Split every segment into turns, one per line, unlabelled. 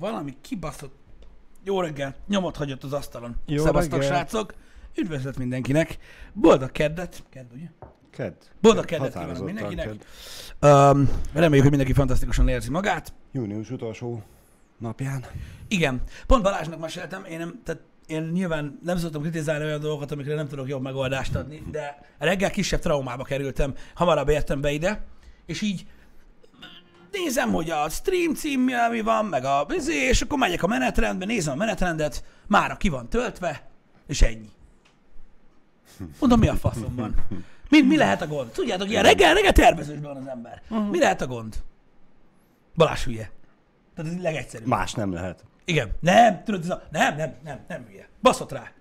valami kibaszott... Jó reggel, nyomot hagyott az asztalon.
Jó
Szevasztok,
reggel.
srácok! Üdvözlet mindenkinek! Boldog keddet! Kedd, ugye?
Ked.
Boldog keddet kívánok mindenkinek!
kedd.
Um, reméljük, hogy mindenki fantasztikusan érzi magát.
Június utolsó napján.
Igen, pont Balázsnak meséltem, én nem, tehát én nyilván nem szoktam kritizálni olyan dolgokat, amikre nem tudok jobb megoldást adni, de reggel kisebb traumába kerültem, hamarabb értem be ide, és így nézem, hogy a stream címmel mi van, meg a izé, és akkor megyek a menetrendbe, nézem a menetrendet, mára ki van töltve, és ennyi. Mondom, mi a faszom van? Mi, mi lehet a gond? Tudjátok, ilyen reggel, reggel tervezősben van az ember. Mi lehet a gond? Balázs hülye. Tehát ez legegyszerűbb.
Más nem lehet.
Igen. Nem, tudod, ez a... Nem, nem, nem, nem hülye. Baszott rá.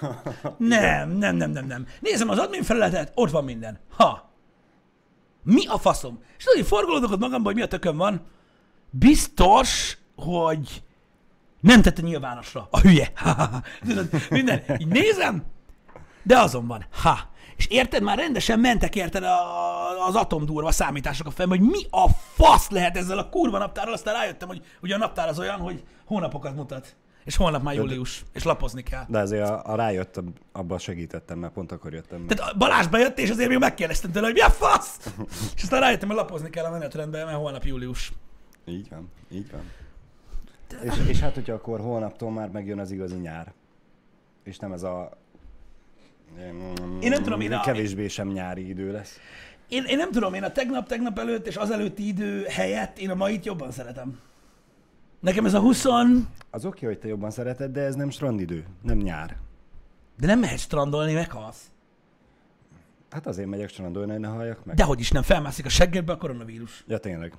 Nem, nem, nem, nem, nem. Nézem az admin felületet, ott van minden. Ha. Mi a faszom? És tudod, forgolódok ott magamban, hogy mi a tököm van. Biztos, hogy nem tette nyilvánosra. A hülye. Tudod, minden. Így nézem, de azon van. Ha. És érted, már rendesen mentek érted a, az atomdurva számítások a fejembe, hogy mi a fasz lehet ezzel a kurva naptárral, aztán rájöttem, hogy ugye a naptár az olyan, hogy hónapokat mutat. És holnap már július, és lapozni kell.
De azért a, a rájöttem, abban segítettem, mert pont akkor jöttem. meg.
Tehát Balázs bejött, és azért még megkérdeztem tőle, hogy mi a fasz? és aztán rájöttem, hogy lapozni kell a menetrendbe, mert holnap július.
Így van, így van. És, és hát, hogyha akkor holnaptól már megjön az igazi nyár. És nem ez a...
Én nem tudom, én a-
Kevésbé sem nyári idő lesz.
Én, én nem tudom, én a tegnap-tegnap előtt és az előtti idő helyett én a mait jobban szeretem. Nekem ez a 20,
Az oké, hogy te jobban szereted, de ez nem strandidő, nem nyár.
de nem mehetsz strandolni, meghalsz.
Hát azért megyek strandolni, hogy ne halljak meg.
Dehogy is nem, felmászik a seggedbe a koronavírus.
Ja, tényleg.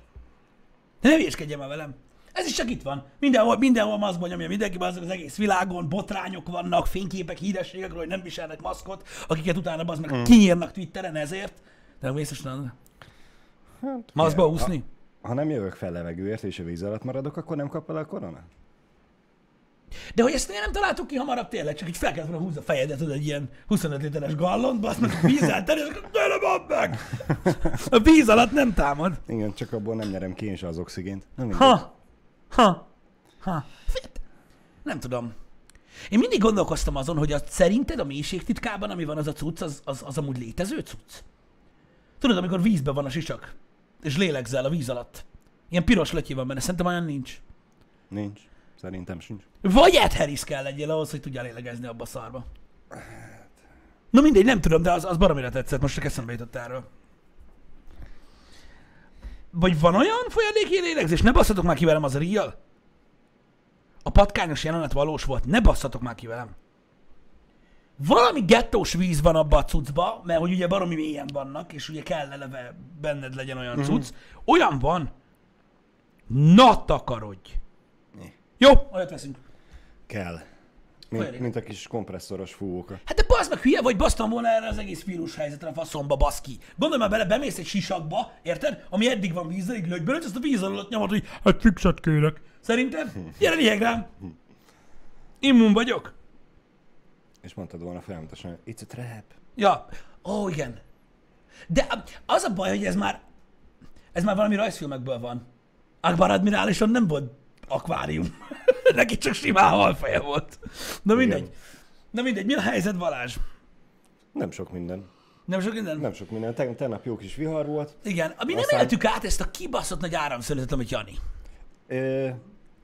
De ne hülyeskedjen már velem. Ez is csak itt van. Mindenhol, mindenhol maszkban nyomja mindenki, az, az egész világon, botrányok vannak, fényképek, hírességekről, hogy nem viselnek maszkot, akiket utána az meg
Mm.
kinyírnak Twitteren ezért. De nem a
Hát,
Maszkba úszni?
Ha nem jövök fel levegőért, és a víz alatt maradok, akkor nem kap el a korona?
De hogy ezt miért nem találtuk ki hamarabb tényleg, csak így fel kellett volna húzni a fejedet, tudod, egy ilyen 25 literes gallont, azt meg vízzel teli, és akkor van meg! A víz alatt nem támad.
Igen, csak abból nem nyerem ki én se az oxigént. Nem mindegy.
Ha! Ha! Ha! Fiat. Nem tudom. Én mindig gondolkoztam azon, hogy a, szerinted a mélységtitkában, ami van az a cucc, az, az, az amúgy létező cucc? Tudod, amikor vízben van a sisak, és lélegzel a víz alatt. Ilyen piros lötyi van benne, szerintem olyan nincs.
Nincs. Szerintem sincs.
Vagy Ed Harris kell legyél ahhoz, hogy tudjál lélegezni abba a szarba. Na mindegy, nem tudom, de az, az baromira tetszett, most csak eszembe jutott erről. Vagy van olyan folyadéki lélegzés? Ne basszatok már ki velem, az real? A patkányos jelenet valós volt, ne basszatok már ki velem. Valami gettós víz van abba a cuccba, mert hogy ugye baromi mélyen vannak, és ugye kell eleve benned legyen olyan cucc. Olyan van. Na takarodj!
Mi?
Jó, olyat veszünk.
Kell. Mint, mint a kis kompresszoros fúvóka.
Hát de bazd meg hülye vagy, basztam volna erre az egész vírus helyzetre a faszomba, baszki. Gondolj már bele, bemész egy sisakba, érted? Ami eddig van vízzel, így lögyből, azt a víz alatt nyomod, hogy hát fixet kérek. Szerinted? Gyere, rám. Immun vagyok.
És mondtad volna folyamatosan, hogy it's a trap.
Ja, ó, igen. De az a baj, hogy ez már, ez már valami rajzfilmekből van. Akbar Admirálison nem volt akvárium. Neki csak simán halfeje volt. Na mindegy.
Igen.
Na mindegy, mi a helyzet, Balázs?
Nem sok minden.
Nem sok minden?
Nem sok minden. Teg- tegnap jó kis vihar volt.
Igen, mi nem
Aztán-
éltük át ezt a kibaszott nagy áramszönetet, amit Jani.
Ö,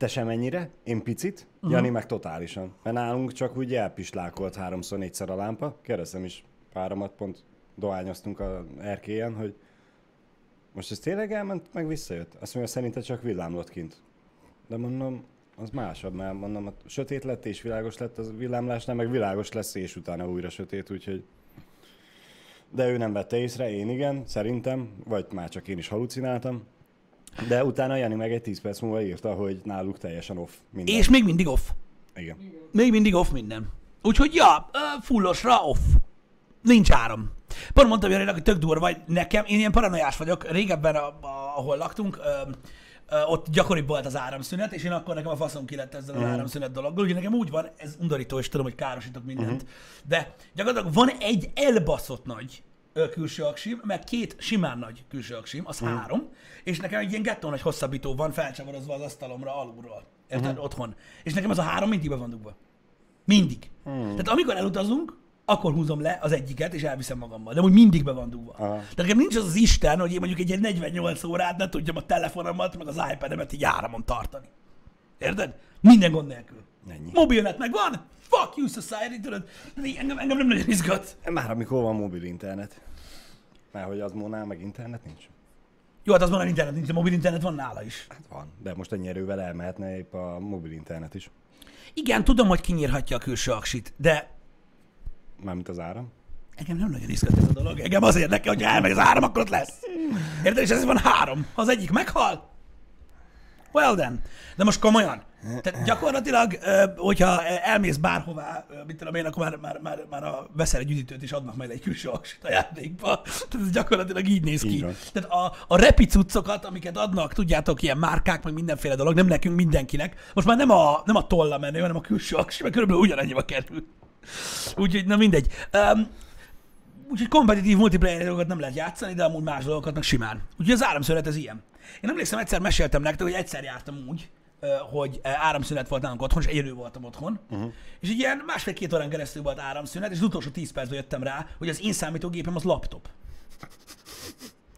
te sem ennyire, én picit, uh-huh. Jani meg totálisan. Mert nálunk csak úgy elpislákolt háromszor, négyszer a lámpa. Kérdeztem is páramat, pont dohányoztunk a erkélyen, hogy most ez tényleg elment, meg visszajött. Azt mondja, szerinted csak villámlott kint. De mondom, az másabb, mert mondom, a sötét lett és világos lett az villámlásnál, meg világos lesz és utána újra sötét, úgyhogy... De ő nem vette észre, én igen, szerintem, vagy már csak én is halucináltam. De utána Jani meg egy 10 perc múlva írta, hogy náluk teljesen off minden.
És még mindig off.
Igen.
Még mindig off minden. Úgyhogy ja, fullosra off. Nincs áram. Pont mondtam Janinak, hogy tök durva, vagy nekem, én ilyen paranoiás vagyok. Régebben, a, a, ahol laktunk, ö, ö, ott gyakoribb volt az áramszünet, és én akkor nekem a faszom ki lett ezzel az áramszünet dologgal. Ugye nekem úgy van, ez undorító, és tudom, hogy károsítok mindent. De gyakorlatilag van egy elbaszott nagy külső aksim, meg két simán nagy külső aksim, az három, és nekem egy ilyen gettó nagy hosszabbító van felcsavarozva az asztalomra alulról. Érted? Uh-huh. Otthon. És nekem az a három mindig be van dugva. Mindig. Hmm. Tehát amikor elutazunk, akkor húzom le az egyiket, és elviszem magammal. De úgy mindig be van dugva.
Aha.
De nekem nincs az az Isten, hogy én mondjuk egy ilyen 48 órát ne tudjam a telefonomat, meg az iPad-emet így áramon tartani. Érted? Minden gond nélkül.
Ennyi.
Mobilnet meg van, fuck you society, tudod? De engem, engem nem nagyon izgat.
Már amikor van mobil internet. Mert hogy az mónál meg internet nincs.
Jó, hát az van internet, nincs, a mobil internet van nála is.
Hát van, de most ennyi erővel elmehetne épp a mobil internet is.
Igen, tudom, hogy kinyírhatja a külső aksit, de
Mármint az áram.
engem nem nagyon izgat ez a dolog. Engem az érdekel, hogy elmegy az áram, akkor ott lesz. Érted? És ez van három. Ha az egyik meghal, well then. De most komolyan. Tehát gyakorlatilag, hogyha elmész bárhová, mit tudom én, akkor már, már, már, már a, veszel egy üdítőt, és adnak majd egy külső aksit a játékba. Tehát ez gyakorlatilag így néz ki.
Van.
Tehát a, a repi cuccokat, amiket adnak, tudjátok, ilyen márkák, meg mindenféle dolog, nem nekünk, mindenkinek. Most már nem a, nem a tolla menő, hanem a külső aksi, mert körülbelül ugyanannyiba kerül. Úgyhogy, na mindegy. Um, úgyhogy kompetitív multiplayer dolgokat nem lehet játszani, de amúgy más dolgokat meg simán. Úgyhogy az áramszünet ez ilyen. Én emlékszem, egyszer meséltem nektek, hogy egyszer jártam úgy, hogy áramszünet volt nálunk otthon, és egyedül voltam otthon. Uh-huh. És így ilyen másfél-két órán keresztül volt áramszünet, és az utolsó 10 percben jöttem rá, hogy az én számítógépem az laptop.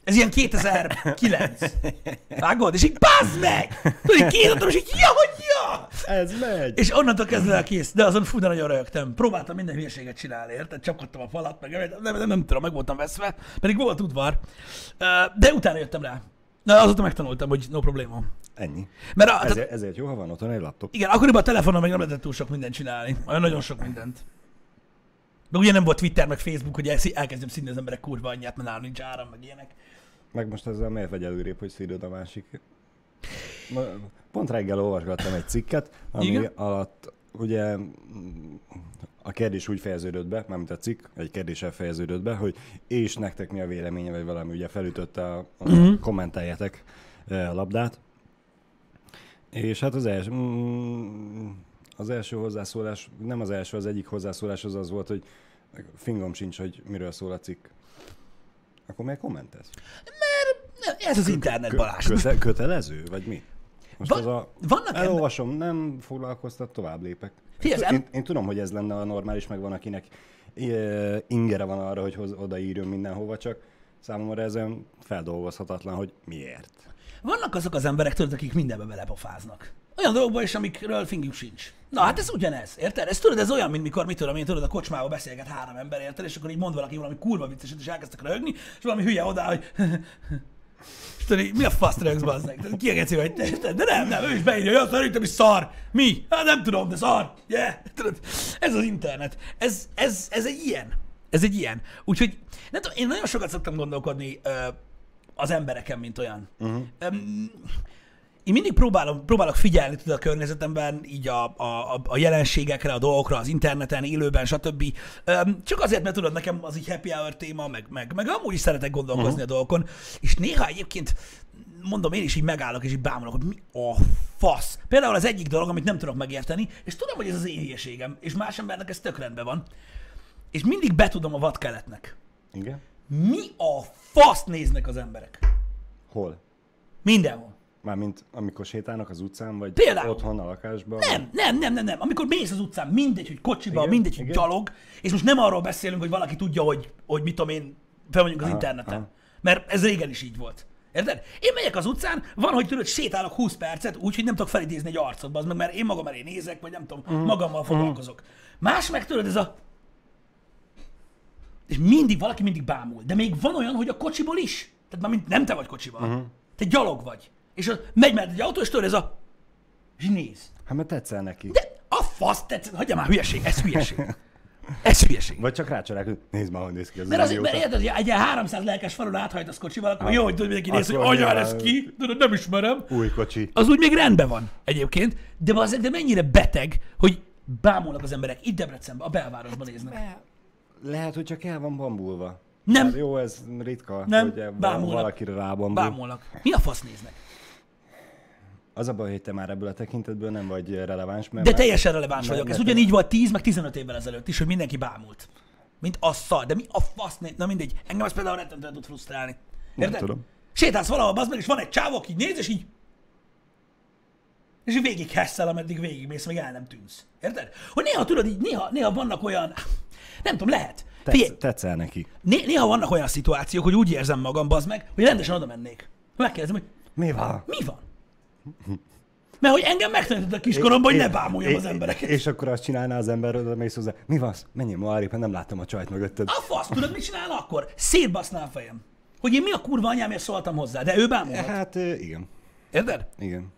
Ez ilyen 2009. Vágod? És így bazd meg! Tudod, így kinyitottam, és így ja, hogy ja!
Ez megy!
És onnantól kezdve el kész. De azon fú, de nagyon rögtem. Próbáltam minden hülyeséget csinálni, érted? Csapkodtam a falat, meg nem, nem, nem, nem tudom, meg voltam veszve, pedig volt udvar. De utána jöttem rá. Na, azóta megtanultam, hogy no probléma.
Ennyi.
Mert a,
Ezért, ezért jó, ha van otthon egy laptop.
igen, akkoriban a telefonon még nem lehetett túl sok mindent csinálni. Olyan nagyon sok mindent. De ugye nem volt Twitter, meg Facebook, hogy elkezdjem színni az emberek kurva anyját, mert nálam nincs áram, meg ilyenek.
Meg most ezzel miért vagy előrébb, hogy szírod a másik? Pont reggel olvasgattam egy cikket, ami
Igen?
Alatt ugye a kérdés úgy fejeződött be, mármint a cikk, egy kérdéssel fejeződött be, hogy és nektek mi a véleménye, vagy valami ugye felütötte a, a
Mhm.
kommenteljetek eh, a labdát. És hát az első, mm, az első hozzászólás, nem az első, az egyik hozzászólás az az volt, hogy fingom sincs, hogy miről szól a cikk. Akkor miért kommentez?
Nem, ez az internet, Balázs.
Köte, kötelező, vagy mi? Most
Va-
az a...
vannak
Elolvasom, nem foglalkoztat, tovább lépek. Én, én, tudom, hogy ez lenne a normális, meg van akinek eh, ingere van arra, hogy hoz, odaírjon mindenhova, csak számomra ez olyan feldolgozhatatlan, hogy miért.
Vannak azok az emberek, tudod, akik mindenbe belepofáznak. Olyan dolgokban is, amikről fingjuk sincs. Na hát ez ugyanez, érted? Ez tudod, ez olyan, mint mikor, mit tudom én, tudod, a kocsmába beszélget három ember, érted? És akkor így mond valaki valami kurva vicceset, és elkezdtek röhögni, és valami hülye oda, hogy tudod, mi a fasz rögsz, bazdmeg? Tehát Kiegeci vagy, te, érted? De nem, nem, ő is beírja, hogy szerintem is szar. Mi? Hát nem tudom, de szar. Yeah. Tudod, ez az internet. Ez, ez, ez egy ilyen. Ez egy ilyen. Úgyhogy, nem tudom, én nagyon sokat szoktam gondolkodni ö, az embereken, mint olyan. Uh-huh. Um, én mindig próbálom, próbálok figyelni tudod, a környezetemben, így a, a, a- jelenségekre, a dolgokra, az interneten, élőben, stb. Csak azért, mert tudod, nekem az így happy hour téma, meg, meg, meg amúgy is szeretek gondolkozni uh-huh. a dolgokon, és néha egyébként mondom, én is így megállok, és így bámulok, hogy mi a fasz. Például az egyik dolog, amit nem tudok megérteni, és tudom, hogy ez az én hülyeségem, és más embernek ez tök rendben van, és mindig betudom a vadkeletnek.
Igen?
Mi a fasz néznek az emberek?
Hol?
Mindenhol.
Mármint amikor sétálnak az utcán, vagy
Például.
otthon a lakásban?
Nem, nem, nem, nem, nem. Amikor mész az utcán, mindegy, hogy kocsiba,
Igen,
mindegy, hogy
igen.
gyalog, és most nem arról beszélünk, hogy valaki tudja, hogy, hogy mit tudom én, fel vagyunk az
Aha,
interneten.
aha.
Mert ez régen is így volt. Érted? Én megyek az utcán, van, hogy tudod, sétálok 20 percet, úgy, hogy nem tudok felidézni egy arcot, az meg, mert én magam elé nézek, vagy nem tudom,
Mhm.
magammal foglalkozok. Más meg tudod, ez a... És mindig, valaki mindig bámul. De még van olyan, hogy a kocsiból is. Tehát már mint nem te vagy kocsiban.
Mhm.
Uh-huh. Te gyalog vagy. És az, megy mellett egy autó, és tudod, ez a... És néz.
Hát mert tetszel neki.
De a fasz tetszett, hagyja már hülyeség, ez hülyeség. Ez hülyeség.
Vagy csak rácsolják, hogy nézd már, hogy néz ki az
Mert az, mert érted, hogy egy ilyen 300 lelkes falon áthajtasz kocsival, akkor jó, hogy tudod, mindenki néz, hogy
nyilván-
ez ki, tudod, nem ismerem.
Új kocsi.
Az úgy még rendben van egyébként, de az, de mennyire beteg, hogy bámulnak az emberek itt Debrecenben, a belvárosban néznek.
Lehet, hogy csak el van bambulva.
Nem.
Hát jó, ez ritka,
Nem,
hogy
bámulnak.
valakire rábambul.
Bámulnak. Mi a fasz néznek?
Az a baj, hogy te már ebből a tekintetből nem vagy releváns, mert
De teljesen releváns
Nem,
vagyok. Ez
nem.
ugyanígy volt 10 meg 15 évvel ezelőtt is, hogy mindenki bámult. Mint a szar. De mi a fasz né- Na mindegy. Engem az például rettentően tud frusztrálni.
Nem
Érted?
tudom.
Sétálsz valahol, bazd meg, és van egy csávó, aki néz, és így... És végig hesszel, ameddig végigmész, meg el nem tűnsz. Érted? Hogy néha tudod, így néha, néha vannak olyan, nem tudom, lehet. Figyelj,
Tetsz, tetszel neki.
né- néha vannak olyan szituációk, hogy úgy érzem magam, bazd meg, hogy rendesen oda mennék. Megkérdezem, hogy
Mi van?
mi van? Mert hogy engem megtanítottak kiskoromban, hogy ne bámuljam az embereket.
És akkor azt csinálná az ember, oda mész hozzá. Mi van? Menjél ma arrébb, nem láttam a csajt mögötted.
A fasz, tudod, mit csinál akkor? Szétbaszná a fejem. Hogy én mi a kurva anyámért szóltam hozzá, de ő bámulhat.
Hát igen.
Érted?
Igen.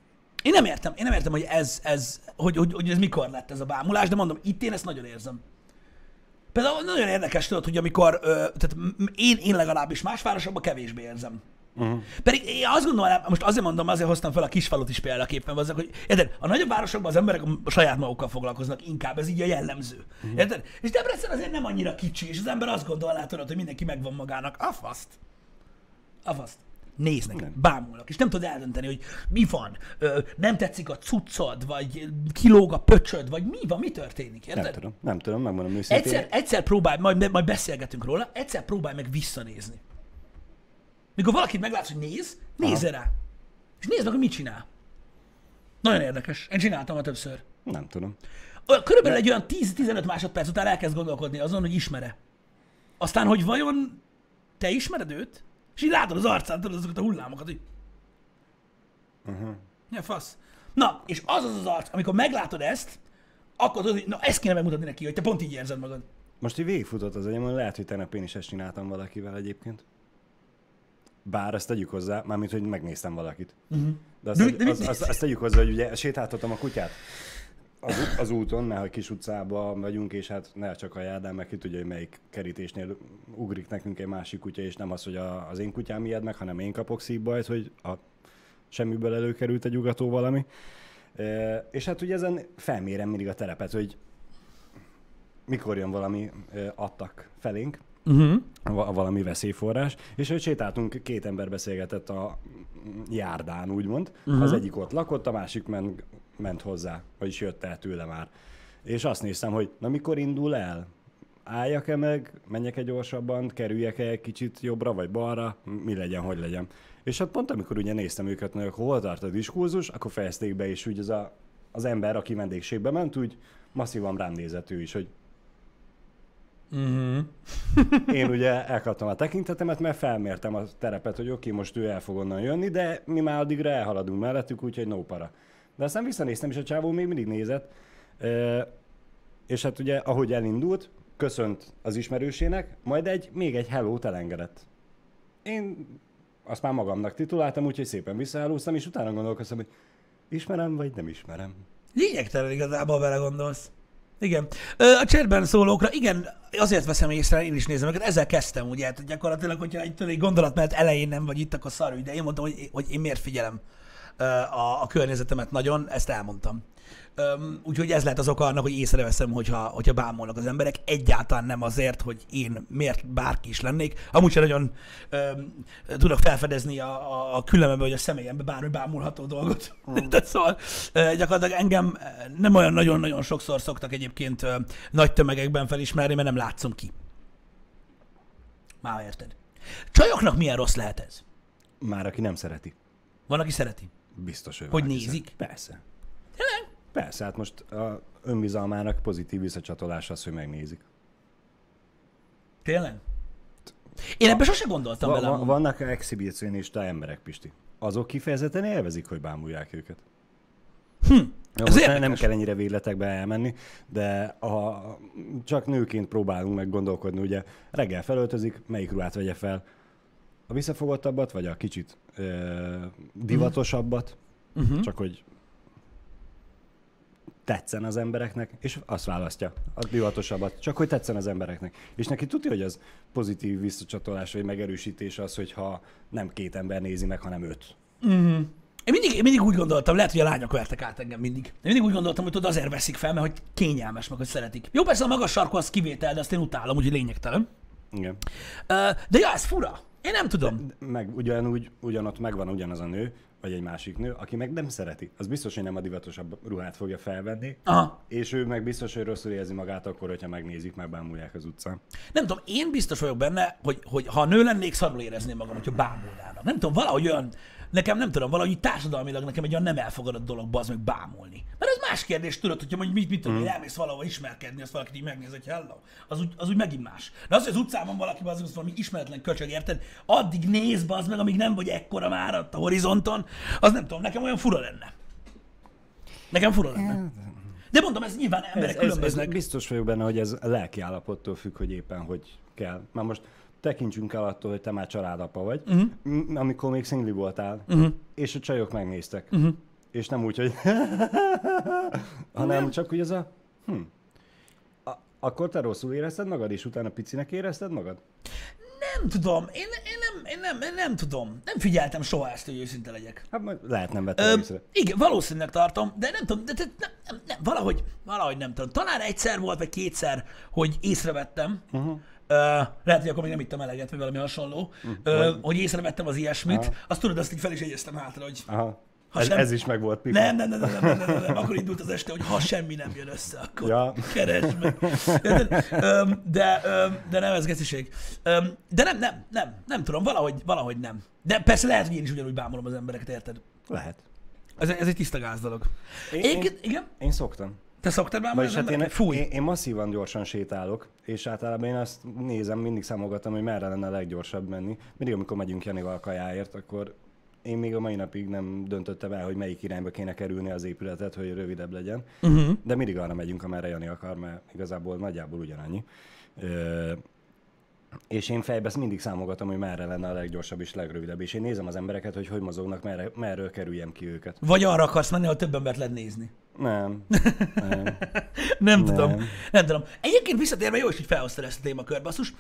Én nem értem, én nem értem, hogy ez, ez hogy, hogy, hogy ez mikor lett ez a bámulás, de mondom, itt én ezt nagyon érzem. Például nagyon érdekes tudod, hogy amikor, ö, tehát én, én legalábbis más városokban kevésbé érzem. Uh-huh. Pedig én azt gondolom, most azért mondom, azért hoztam fel a kisfalut is példaképpen, azok, hogy érted, a nagyobb városokban az emberek a saját magukkal foglalkoznak inkább, ez így a jellemző. Uh-huh. Érted? És Debrecen azért nem annyira kicsi, és az ember azt gondolná, tudod, hogy mindenki megvan magának. A faszt. A faszt. Néznek,
Nem.
bámulnak, és nem tudod eldönteni, hogy mi van, ö, nem tetszik a cuccod, vagy kilóg a pöcsöd, vagy mi van, mi történik, érted?
Nem tudom, nem tudom, megmondom őszintén.
Egyszer, egyszer próbálj, majd, majd beszélgetünk róla, egyszer próbálj meg visszanézni. Mikor valakit meglátsz, hogy néz, nézz rá. És nézd meg, hogy mit csinál. Nagyon érdekes. Én csináltam a többször.
Nem tudom.
Körülbelül egy olyan 10-15 másodperc után elkezd gondolkodni azon, hogy ismere. Aztán, hogy vajon te ismered őt? És így látod az arcán, tudod azokat a hullámokat, hogy... Uh-huh. Ja, fasz. Na, és az az az arc, amikor meglátod ezt, akkor tudod, hogy na ezt kéne megmutatni neki, hogy te pont így érzed magad.
Most így végigfutott az agyamon, lehet, hogy tegnap én is ezt csináltam valakivel egyébként. Bár ezt tegyük hozzá, mármint, hogy megnéztem valakit. Uh-huh. De, azt,
De-
de,
de
azt, azt, azt tegyük hozzá, hogy ugye sétáltatom a kutyát az, az úton, mert hogy kis utcában vagyunk, és hát ne csak a járdán, meg ki tudja, hogy melyik kerítésnél ugrik nekünk egy másik kutya, és nem az, hogy a, az én kutyám ijed meg, hanem én kapok szívbajt, hogy a semmiből előkerült egy ugató valami. E, és hát ugye ezen felmérem mindig a terepet, hogy mikor jön valami e, attak felénk,
Uh-huh.
va- valami veszélyforrás, és hogy sétáltunk, két ember beszélgetett a járdán, úgymond. Uh-huh. Az egyik ott lakott, a másik ment, ment hozzá, vagyis jött el tőle már. És azt néztem, hogy na mikor indul el? Álljak-e meg, menjek-e gyorsabban, kerüljek-e egy kicsit jobbra vagy balra, mi legyen, hogy legyen. És hát pont amikor ugye néztem őket, hogy hol tart a diskurzus, akkor fejezték be, és úgy az, a, az ember, aki vendégségbe ment, úgy masszívan rám nézett ő is, hogy
Uh-huh.
én ugye elkaptam a tekintetemet, mert felmértem a terepet, hogy oké, most ő el fog onnan jönni, de mi már addigra elhaladunk mellettük, úgyhogy no para. De aztán visszanéztem, és a csávó még mindig nézett, Ö, és hát ugye, ahogy elindult, köszönt az ismerősének, majd egy, még egy hello elengedett. Én azt már magamnak tituláltam, úgyhogy szépen visszaállóztam, és utána gondolkoztam, hogy ismerem, vagy nem ismerem.
Lényegtelen igazából vele gondolsz. Igen. A chatben szólókra, igen, azért veszem észre, én is nézem őket, ezzel kezdtem, ugye, hát gyakorlatilag, hogyha egy, egy gondolat mert elején nem vagy itt, akkor szarű, de én mondtam, hogy, hogy én miért figyelem a, a környezetemet nagyon, ezt elmondtam. Öm, úgyhogy ez lehet az oka annak, hogy észreveszem, hogyha, hogyha bámulnak az emberek. Egyáltalán nem azért, hogy én miért bárki is lennék. Amúgy sem nagyon öm, tudok felfedezni a, a, a küllemembe, vagy a személyembe bármi bámulható dolgot. Mm. Tehát szóval ö, gyakorlatilag engem nem olyan nagyon-nagyon sokszor szoktak egyébként ö, nagy tömegekben felismerni, mert nem látszom ki. Már érted. Csajoknak milyen rossz lehet ez?
Már aki nem szereti.
Van, aki szereti.
Biztos, hogy
Hogy nézik?
Persze.
Tényleg?
Persze, hát most a önbizalmának pozitív visszacsatolás az, hogy megnézik.
Tényleg? Én ebben sose gondoltam
Va-
bele.
va-
amúgy.
vannak exhibicionista emberek, Pisti. Azok kifejezetten élvezik, hogy bámulják őket. Hm, Jó,
ez
most ne- nem
érdekes.
kell ennyire végletekbe elmenni, de a, csak nőként próbálunk meg gondolkodni, ugye reggel felöltözik, melyik ruhát vegye fel, a visszafogottabbat, vagy a kicsit ö, divatosabbat,
Uh-huh.
csak hogy tetszen az embereknek, és azt választja, a divatosabbat, csak hogy tetszen az embereknek. És neki tudja, hogy az pozitív visszacsatolás, vagy megerősítés az, hogyha nem két ember nézi meg, hanem öt.
Én mindig, én mindig úgy gondoltam, lehet, hogy a lányok vertek át engem mindig. Én mindig úgy gondoltam, hogy tudod, azért veszik fel, mert hogy kényelmes, meg hogy szeretik. Jó, persze a magas sarkú az kivétel, de azt én utálom, úgyhogy lényegtelen.
Igen.
De ja, ez fura. Én nem tudom.
Meg ugyanúgy, ugyanott megvan ugyanaz a nő, vagy egy másik nő, aki meg nem szereti. Az biztos, hogy nem a divatosabb ruhát fogja felvenni,
Aha.
és ő meg biztos, hogy rosszul érzi magát akkor, hogyha megnézik, meg bámulják az utcán.
Nem tudom, én biztos vagyok benne, hogy, hogy ha nő lennék, szarul érezném magam, hogyha bámulnának. Nem tudom, valahogy olyan, nekem nem tudom, valahogy társadalmilag nekem egy olyan nem elfogadott dolog bazd meg bámulni. Mert ez más kérdés, tudod, hogyha mondjuk mit, mit tudom, mm. elmész valahova ismerkedni, azt valaki így megnéz, hogy hello, az úgy, az úgy megint más. De az, hogy az utcában valaki az, az valami ismeretlen köcsög, érted? Addig néz bazd meg, amíg nem vagy ekkora már a horizonton, az nem tudom, nekem olyan fura lenne. Nekem fura lenne. De mondom, ez nyilván emberek
Ez, ez, ez
különböznek.
biztos vagyok benne, hogy ez a lelki állapottól függ, hogy éppen hogy kell. Már most tekintsünk el attól, hogy te már családapa vagy, uh-huh. amikor még szingli voltál, uh-huh. és a csajok megnéztek. Uh-huh. És nem úgy, hogy hanem csak úgy ez a hm. A, akkor te rosszul érezted magad, és utána picinek érezted magad?
Nem tudom, én, én, nem, én, nem, én nem tudom. Nem figyeltem soha ezt, hogy őszinte legyek.
Hát majd lehet nem vettem észre.
igen, valószínűleg tartom, de nem tudom, de, de nem, nem, nem, valahogy, valahogy nem tudom. Talán egyszer volt, vagy kétszer, hogy észrevettem, uh-huh. Uh, lehet, hogy akkor még nem ittam eleget, vagy valami hasonló, mm, uh, hogy észrevettem az ilyesmit,
Aha.
azt tudod, azt így fel is jegyeztem hátra, hogy
Aha.
Ha
ez,
sem...
ez is meg volt pipa.
Nem, nem, nem, nem, nem, nem, nem, nem, akkor indult az este, hogy ha semmi nem jön össze, akkor
ja.
keresd meg. De, de, de nem, ez geciség. De nem, nem, nem, nem tudom, valahogy, valahogy nem. De persze lehet, hogy én is ugyanúgy bámolom az embereket, érted?
Lehet.
Ez, ez egy tiszta gáz dolog.
Én,
én, én, igen?
én szoktam.
Te szoktál bámulni
Vagyis hát én?
Fúj.
én, én masszívan gyorsan sétálok, és általában én azt nézem, mindig számogatom, hogy merre lenne a leggyorsabb menni. Mindig, amikor megyünk Janival kajáért, akkor én még a mai napig nem döntöttem el, hogy melyik irányba kéne kerülni az épületet, hogy rövidebb legyen.
Uh-huh.
De mindig arra megyünk, amerre Jani akar, mert igazából nagyjából ugyanannyi. Ö, és én fejbe ezt mindig számogatom, hogy merre lenne a leggyorsabb és legrövidebb. És én nézem az embereket, hogy hogy mozognak, merre, merről kerüljem ki őket.
Vagy arra akarsz menni, ahol több embert lehet nézni.
Nem. nem.
Nem, tudom.
Nem.
Nem tudom. Egyébként visszatérve jó is, hogy felhoztad ezt a témakört, basszus.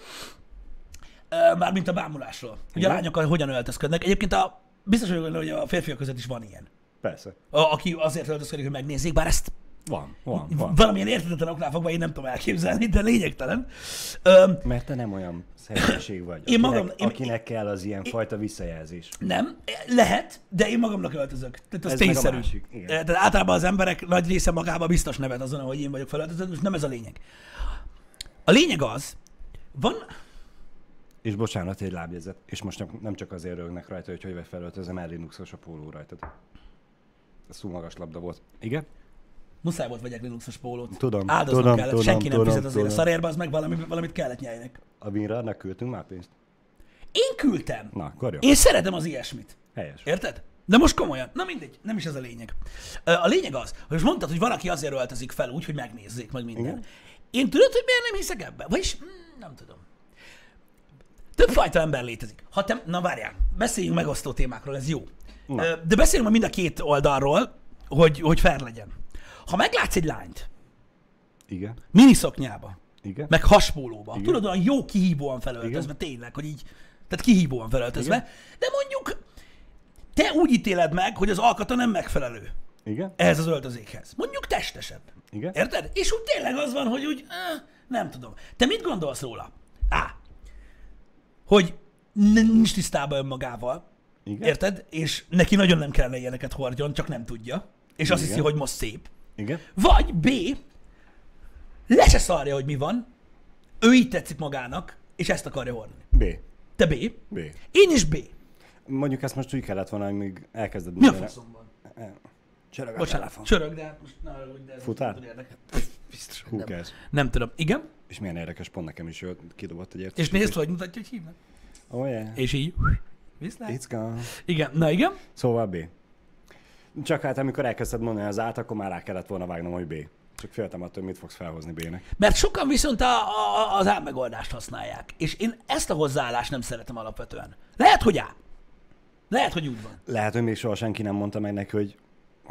Mármint a bámulásról. Hogy a lányok hogyan öltözködnek. Egyébként a, biztos vagyok hogy a férfiak között is van ilyen.
Persze.
A, aki azért öltözködik, hogy megnézzék, bár ezt
Van, van, van.
valamilyen értetetlen oknál fogva én nem tudom elképzelni, de lényegtelen. Öm,
Mert te nem olyan személyiség vagy,
Én
akinek,
magam- én-
akinek kell az ilyen fajta visszajelzés.
nem, lehet, de én magamnak öltözök. Tehát az
Ez meg a
tényszerű.
másik, igen.
Tehát általában az emberek nagy része magába biztos nevet azon, hogy én vagyok felöltözött, most nem ez a lényeg. A lényeg az, van,
És bocsánat, egy lábjegyzet. És most nem, nem csak azért rögnek rajta, hogy hogy vagy felöltözöm, el Linuxos a póló rajtad. Ez túl magas labda volt. Igen?
Muszáj volt vegyek Linuxos pólót.
Tudom,
Áldoznom
tudom,
kellett,
tudom,
senki nem
tudom,
fizet azért a
tudom.
szarérba, az meg valami, valamit kellett nyeljenek.
A Winrarnak küldtünk már pénzt?
Én küldtem.
Na, akkor jó.
Én szeretem az ilyesmit.
Helyes.
Érted? De most komolyan. Na mindegy, nem is ez a lényeg. A lényeg az, hogy most mondtad, hogy valaki azért öltözik fel úgy, hogy megnézzék meg minden.
Igen.
Én tudod, hogy miért nem hiszek ebben? Vagyis mm, nem tudom. Többfajta ember létezik. Ha te, na várjál, beszéljünk megosztó témákról, ez jó.
Na.
De beszéljünk ma mind a két oldalról, hogy, hogy fair legyen. Ha meglátsz egy lányt,
Igen.
miniszoknyába,
Igen.
meg haspólóba.
Igen.
Tudod, olyan jó kihívóan felöltözve, tényleg, hogy így, tehát kihívóan felöltözve.
Igen.
De mondjuk te úgy ítéled meg, hogy az alkata nem megfelelő
Igen.
ehhez az öltözékhez. Mondjuk testesebb.
Igen.
Érted? És úgy tényleg az van, hogy úgy, eh, nem tudom. Te mit gondolsz róla? Á, hogy nincs tisztában önmagával,
Igen.
érted? És neki nagyon nem kellene ilyeneket hordjon, csak nem tudja. És azt
Igen.
hiszi, hogy most szép.
Igen.
Vagy B, le se szarja, hogy mi van, ő így tetszik magának, és ezt akarja hordani.
B.
Te B,
B.
én is B.
Mondjuk ezt most úgy kellett volna, amíg elkezded
Mi a faszomban?
Csörög a
Bocsánat,
telefon.
csörög, de hát most ne hogy de ez
Futál?
nem érdekel.
Biztos. Hú,
Nem.
kezd.
Nem tudom. Igen?
És milyen érdekes, pont nekem is jött, kidobott egy
És
értesítést.
nézd, hogy mutatja, hogy hívnak.
Oh yeah.
És így. Viszlát.
It's gone.
Igen, na igen.
Szóval B. Csak hát amikor elkezdted mondani az át, akkor már rá kellett volna vágnom, hogy B. Csak féltem attól, hogy mit fogsz felhozni B-nek.
Mert sokan viszont a, a, az álmegoldást használják. És én ezt a hozzáállást nem szeretem alapvetően. Lehet, hogy á. Lehet, hogy úgy van.
Lehet, hogy még soha senki nem mondta meg neki, hogy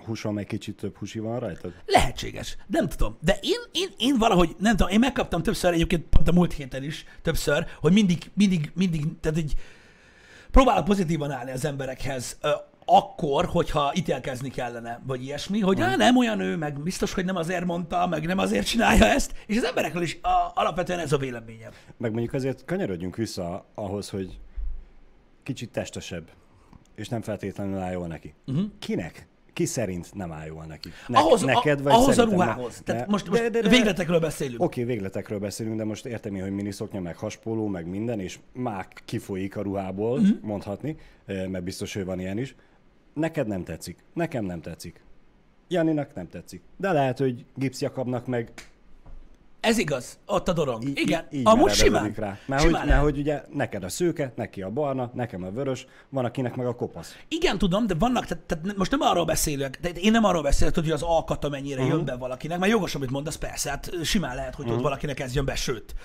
húson meg kicsit több húsi van rajtad?
Lehetséges. Nem tudom. De én, én, én valahogy, nem tudom, én megkaptam többször, egyébként pont a múlt héten is többször, hogy mindig, mindig, mindig, tehát egy próbálok pozitívan állni az emberekhez, akkor, hogyha ítélkezni kellene, vagy ilyesmi, hogy á, nem olyan ő, meg biztos, hogy nem azért mondta, meg nem azért csinálja ezt, és az emberekről is a, alapvetően ez a véleményem.
Meg mondjuk azért kanyarodjunk vissza ahhoz, hogy kicsit testesebb, és nem feltétlenül áll jól neki. Uh-huh. Kinek? Ki szerint nem áll jól neki? Ne-
ahhoz,
neked, vagy
ahhoz a ruhához.
ne-
Tehát most, most
de- de- de-
végletekről beszélünk.
Oké, végletekről beszélünk, de most értem én, hogy miniszoknya, meg haspóló, meg minden, és mák kifolyik a ruhából, uh-huh. mondhatni, eh, mert biztos, hogy van ilyen is. Neked nem tetszik, nekem nem tetszik. Janinak nem tetszik. De lehet, hogy Gibbs Jakabnak meg
Ez igaz, ott a dorong.
így,
Igen,
így
amúgy simán.
rá. Mert,
simán
hogy, mert hogy ugye neked a szőke, neki a barna, nekem a vörös, van akinek meg a kopasz.
Igen, tudom, de vannak, tehát, tehát most nem arról beszélek, de én nem arról beszélek, hogy az alkata mennyire
Mhm.
uh-huh. jön be valakinek, mert jogos, amit mondasz, persze, hát simán lehet, hogy uh-huh. ott valakinek ez jön be, sőt.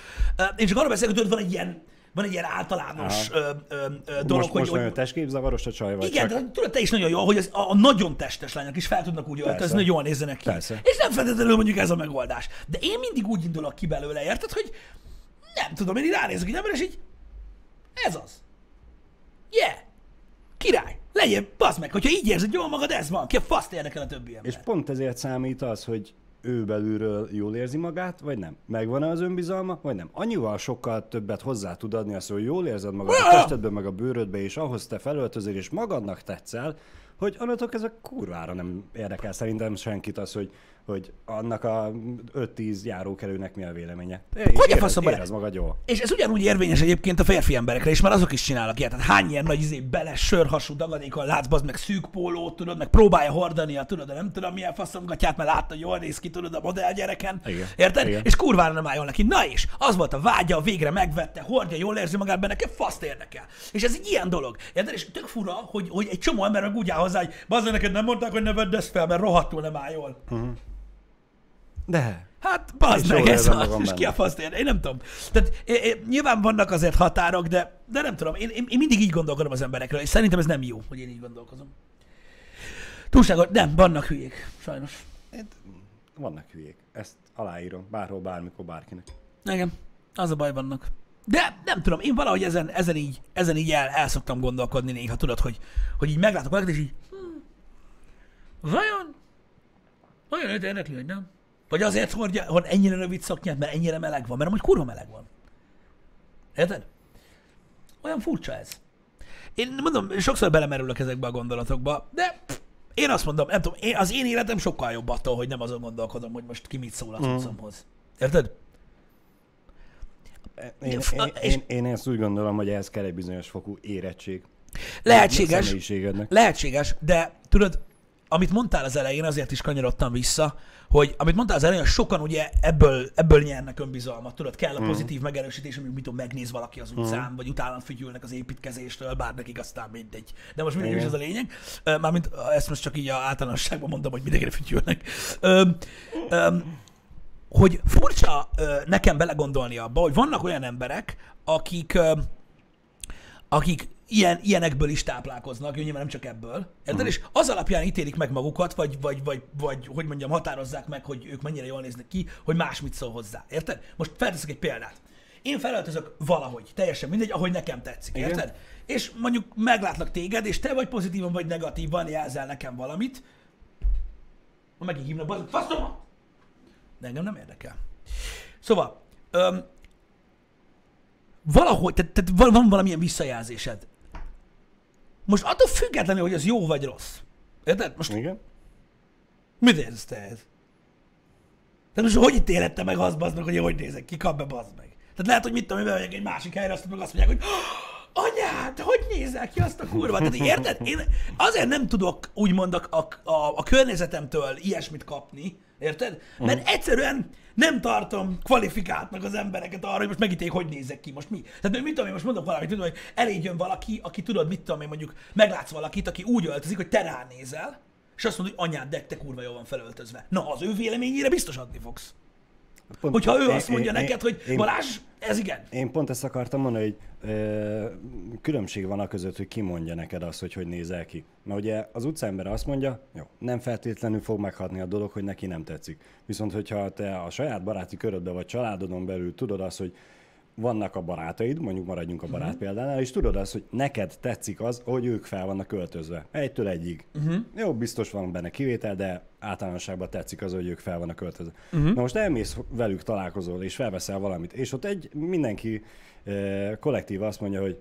Én csak arról beszélek, hogy tudod, van egy ilyen, van egy ilyen általános ö, ö, ö, dolog,
most
hogy,
most nagyon testképzavaros a csaj, vagy
igen,
csak...
de tudod, te is nagyon jó, hogy az, a, a nagyon testes lányok is fel tudnak úgy öltözni, hogy jól nézzenek ki.
Persze.
És nem feltétlenül mondjuk ez a megoldás. De én mindig úgy indulok ki belőle, érted, hogy nem tudom, én így ránézek egy ember, és így ez az. Yeah! Király! Legyen, bazd meg, hogyha így érzed jól magad, ez van. Ki a faszt érdekel a többi ember.
És pont ezért számít az, hogy ő belülről jól érzi magát, vagy nem? Megvan-e az önbizalma, vagy nem? Annyival sokkal többet hozzá tud adni az, hogy jól érzed magad a testedben, meg a bőrödbe, és ahhoz te felöltözöl, és magadnak tetszel, hogy annatok ez a kurvára nem érdekel szerintem senkit az, hogy, hogy annak a 5-10 járókelőnek mi a véleménye.
Hogy a
Érez-
faszomba
Érez magad jól.
És ez ugyanúgy érvényes egyébként a férfi emberekre is, mert azok is csinálnak ilyet. Tehát hány ilyen nagy izé bele sörhasú dagadékon látsz, bazd meg szűk pólót, tudod, meg próbálja hordani, tudod, de nem tudom milyen faszomgatját, mert látta, hogy jól néz ki, tudod, a modell gyereken.
Igen.
Érted?
Igen.
És kurvára nem álljon neki. Na és, az volt a vágya, végre megvette, hordja, jól érzi magát benne, nekem faszt érdekel. És ez egy ilyen dolog. Érted? És tök fura, hogy, hogy egy csomó ember úgy áll hozzá, hogy neked nem mondták, hogy ne vedd ezt fel, mert rohadtul nem áll jól.
De.
Hát, bazd meg, ez az, és ki a faszt ér? Én nem tudom. Tehát é, é, nyilván vannak azért határok, de, de nem tudom. Én, én, én, mindig így gondolkodom az emberekről, és szerintem ez nem jó, hogy én így gondolkozom. Túlságos, nem, vannak hülyék, sajnos.
Hát, vannak hülyék. Ezt aláírom. Bárhol, bármikor, bárkinek.
Igen, az a baj vannak. De nem tudom, én valahogy ezen, ezen így, ezen így el, el szoktam gondolkodni néha, tudod, hogy, hogy így meglátok valakit, és így, hm, vajon, vajon őt érdekli, hogy nem? Vagy azért hordja, hord ennyire rövid szoknyát, mert ennyire meleg van, mert amúgy kurva meleg van. Érted? Olyan furcsa ez. Én mondom, sokszor belemerülök ezekbe a gondolatokba, de pff, én azt mondom, nem tudom, én, az én életem sokkal jobb attól, hogy nem azon gondolkodom, hogy most ki mit szól a cuccomhoz. Érted?
Én, én, én, én ezt úgy gondolom, hogy ehhez kell egy bizonyos fokú érettség.
Lehetséges, lehetséges, de tudod, amit mondtál az elején, azért is kanyarodtam vissza, hogy amit mondtál az elején, sokan ugye ebből, ebből nyernek önbizalmat, tudod, kell a pozitív megerősítés, amit mit tudom, megnéz valaki az utcán, vagy utána fütyülnek az építkezéstől, bár nekik aztán mindegy. De most mindig is ez a lényeg. Mármint ezt most csak így a általánosságban mondom, hogy mindenkire fütyülnek. Ö, ö, hogy furcsa nekem belegondolni abba, hogy vannak olyan emberek, akik akik ilyen, ilyenekből is táplálkoznak, jó, nyilván nem csak ebből, érted? És az alapján ítélik meg magukat, vagy, vagy, vagy, vagy, hogy mondjam, határozzák meg, hogy ők mennyire jól néznek ki, hogy más mit szól hozzá, érted? Most felteszek egy példát. Én felöltözök valahogy, teljesen mindegy, ahogy nekem tetszik,
Igen.
érted? És mondjuk meglátlak téged, és te vagy pozitívan, vagy negatívan jelzel nekem valamit, ma megint hívnak, bazd, faszom! De engem nem érdekel. Szóval, öm, valahogy, tehát, tehát van, van valamilyen visszajelzésed. Most attól függetlenül, hogy az jó vagy rossz. Érted? Most
Igen?
mit érzesz te ez? Tehát most hogy ítélette meg azt, bazd meg, hogy hogy nézek ki, kap be, bazd meg. Tehát lehet, hogy mit tudom, bemegyek egy másik helyre, azt meg azt mondják, hogy "Ah, anyád, hogy nézel ki azt a kurva? Tehát érted? Én azért nem tudok úgymond a, a, a, a környezetemtől ilyesmit kapni, érted? Mert egyszerűen nem tartom kvalifikáltnak az embereket arra, hogy most megítéljék, hogy nézek ki, most mi. Tehát mit tudom én, most mondok valamit, tudom, hogy elég jön valaki, aki tudod, mit tudom én, mondjuk meglátsz valakit, aki úgy öltözik, hogy te ránézel, és azt mondod, hogy anyád, de te kurva jól van felöltözve. Na, az ő véleményére biztos adni fogsz.
Pont,
Hogyha ő
én-
azt mondja
én-
neked, hogy
én,
Balázs, ez igen.
Én pont ezt akartam mondani, hogy ö, különbség van a között, hogy ki mondja neked azt, hogy hogy nézel ki. Mert ugye az utcaember azt mondja, jó, nem feltétlenül fog meghatni a dolog, hogy neki nem tetszik. Viszont, hogyha te a saját baráti körödbe vagy családodon belül tudod azt, hogy vannak a barátaid, mondjuk maradjunk a barát
Mhm.
uh-huh. példánál, és tudod azt, hogy neked tetszik az, hogy ők fel vannak költözve. Egytől egyig.
Mhm.
Uh-huh. Jó, biztos van benne kivétel, de általánosságban tetszik az, hogy ők fel vannak költözve.
Mhm.
Uh-huh. Na most elmész velük, találkozol, és felveszel valamit, és ott egy mindenki eh, kollektív azt mondja, hogy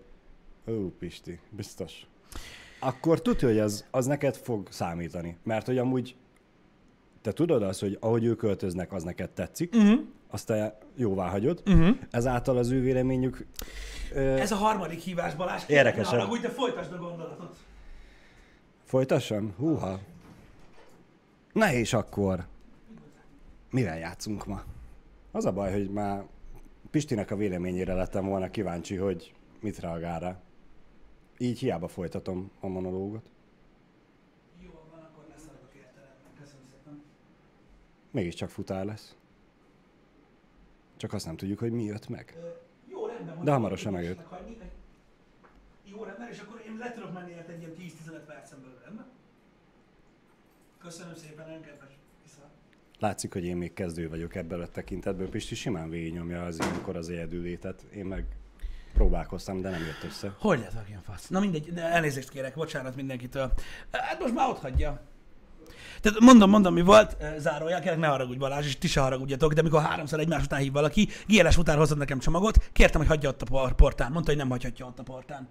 ó, Pisti, biztos. Akkor tudja, hogy az, az neked fog számítani. Mert hogy amúgy te tudod azt, hogy ahogy ők költöznek, az neked tetszik, uh-huh. azt te jóvá hagyod, uh-huh. ezáltal az ő véleményük ö,
Ez a harmadik hívás, Balázs.
Érdekes,
Ne
nem?
haragudj, de folytasd a gondolatot.
Folytassam? Húha. Na és akkor, mivel játszunk ma? Az a baj, hogy már Pistinek a véleményére lettem volna kíváncsi, hogy mit reagál rá. Így hiába folytatom a monológot.
Jó, van, akkor leszaladok értelemben. Köszönöm szépen.
Mégiscsak futár lesz. Csak azt nem tudjuk, hogy mi jött meg.
Ö, Jó, rendben.
De hamarosan megjött.
Jó, rendben, és akkor én le tudok menni érte egy ilyen 10-15 percen belül, rendben? Köszönöm szépen, nagyon kedves. Viszont.
Látszik, hogy én még kezdő vagyok ebből a tekintetből. Pisti simán végignyomja az ilyenkor az egyedülétet. Én meg próbálkoztam, de nem jött össze.
Hogy lehet ilyen fasz? Na mindegy, de elnézést kérek, bocsánat mindenkitől. Hát most már ott hagyja. Tehát mondom, mondom, mi volt, eh, zárójel, kérlek ne haragudj Balázs, és ti se haragudjatok, de mikor háromszor egymás után hív valaki, GLS után hozott nekem csomagot, kértem, hogy hagyja ott a por- portán. Mondta, hogy nem hagyhatja ott a portán.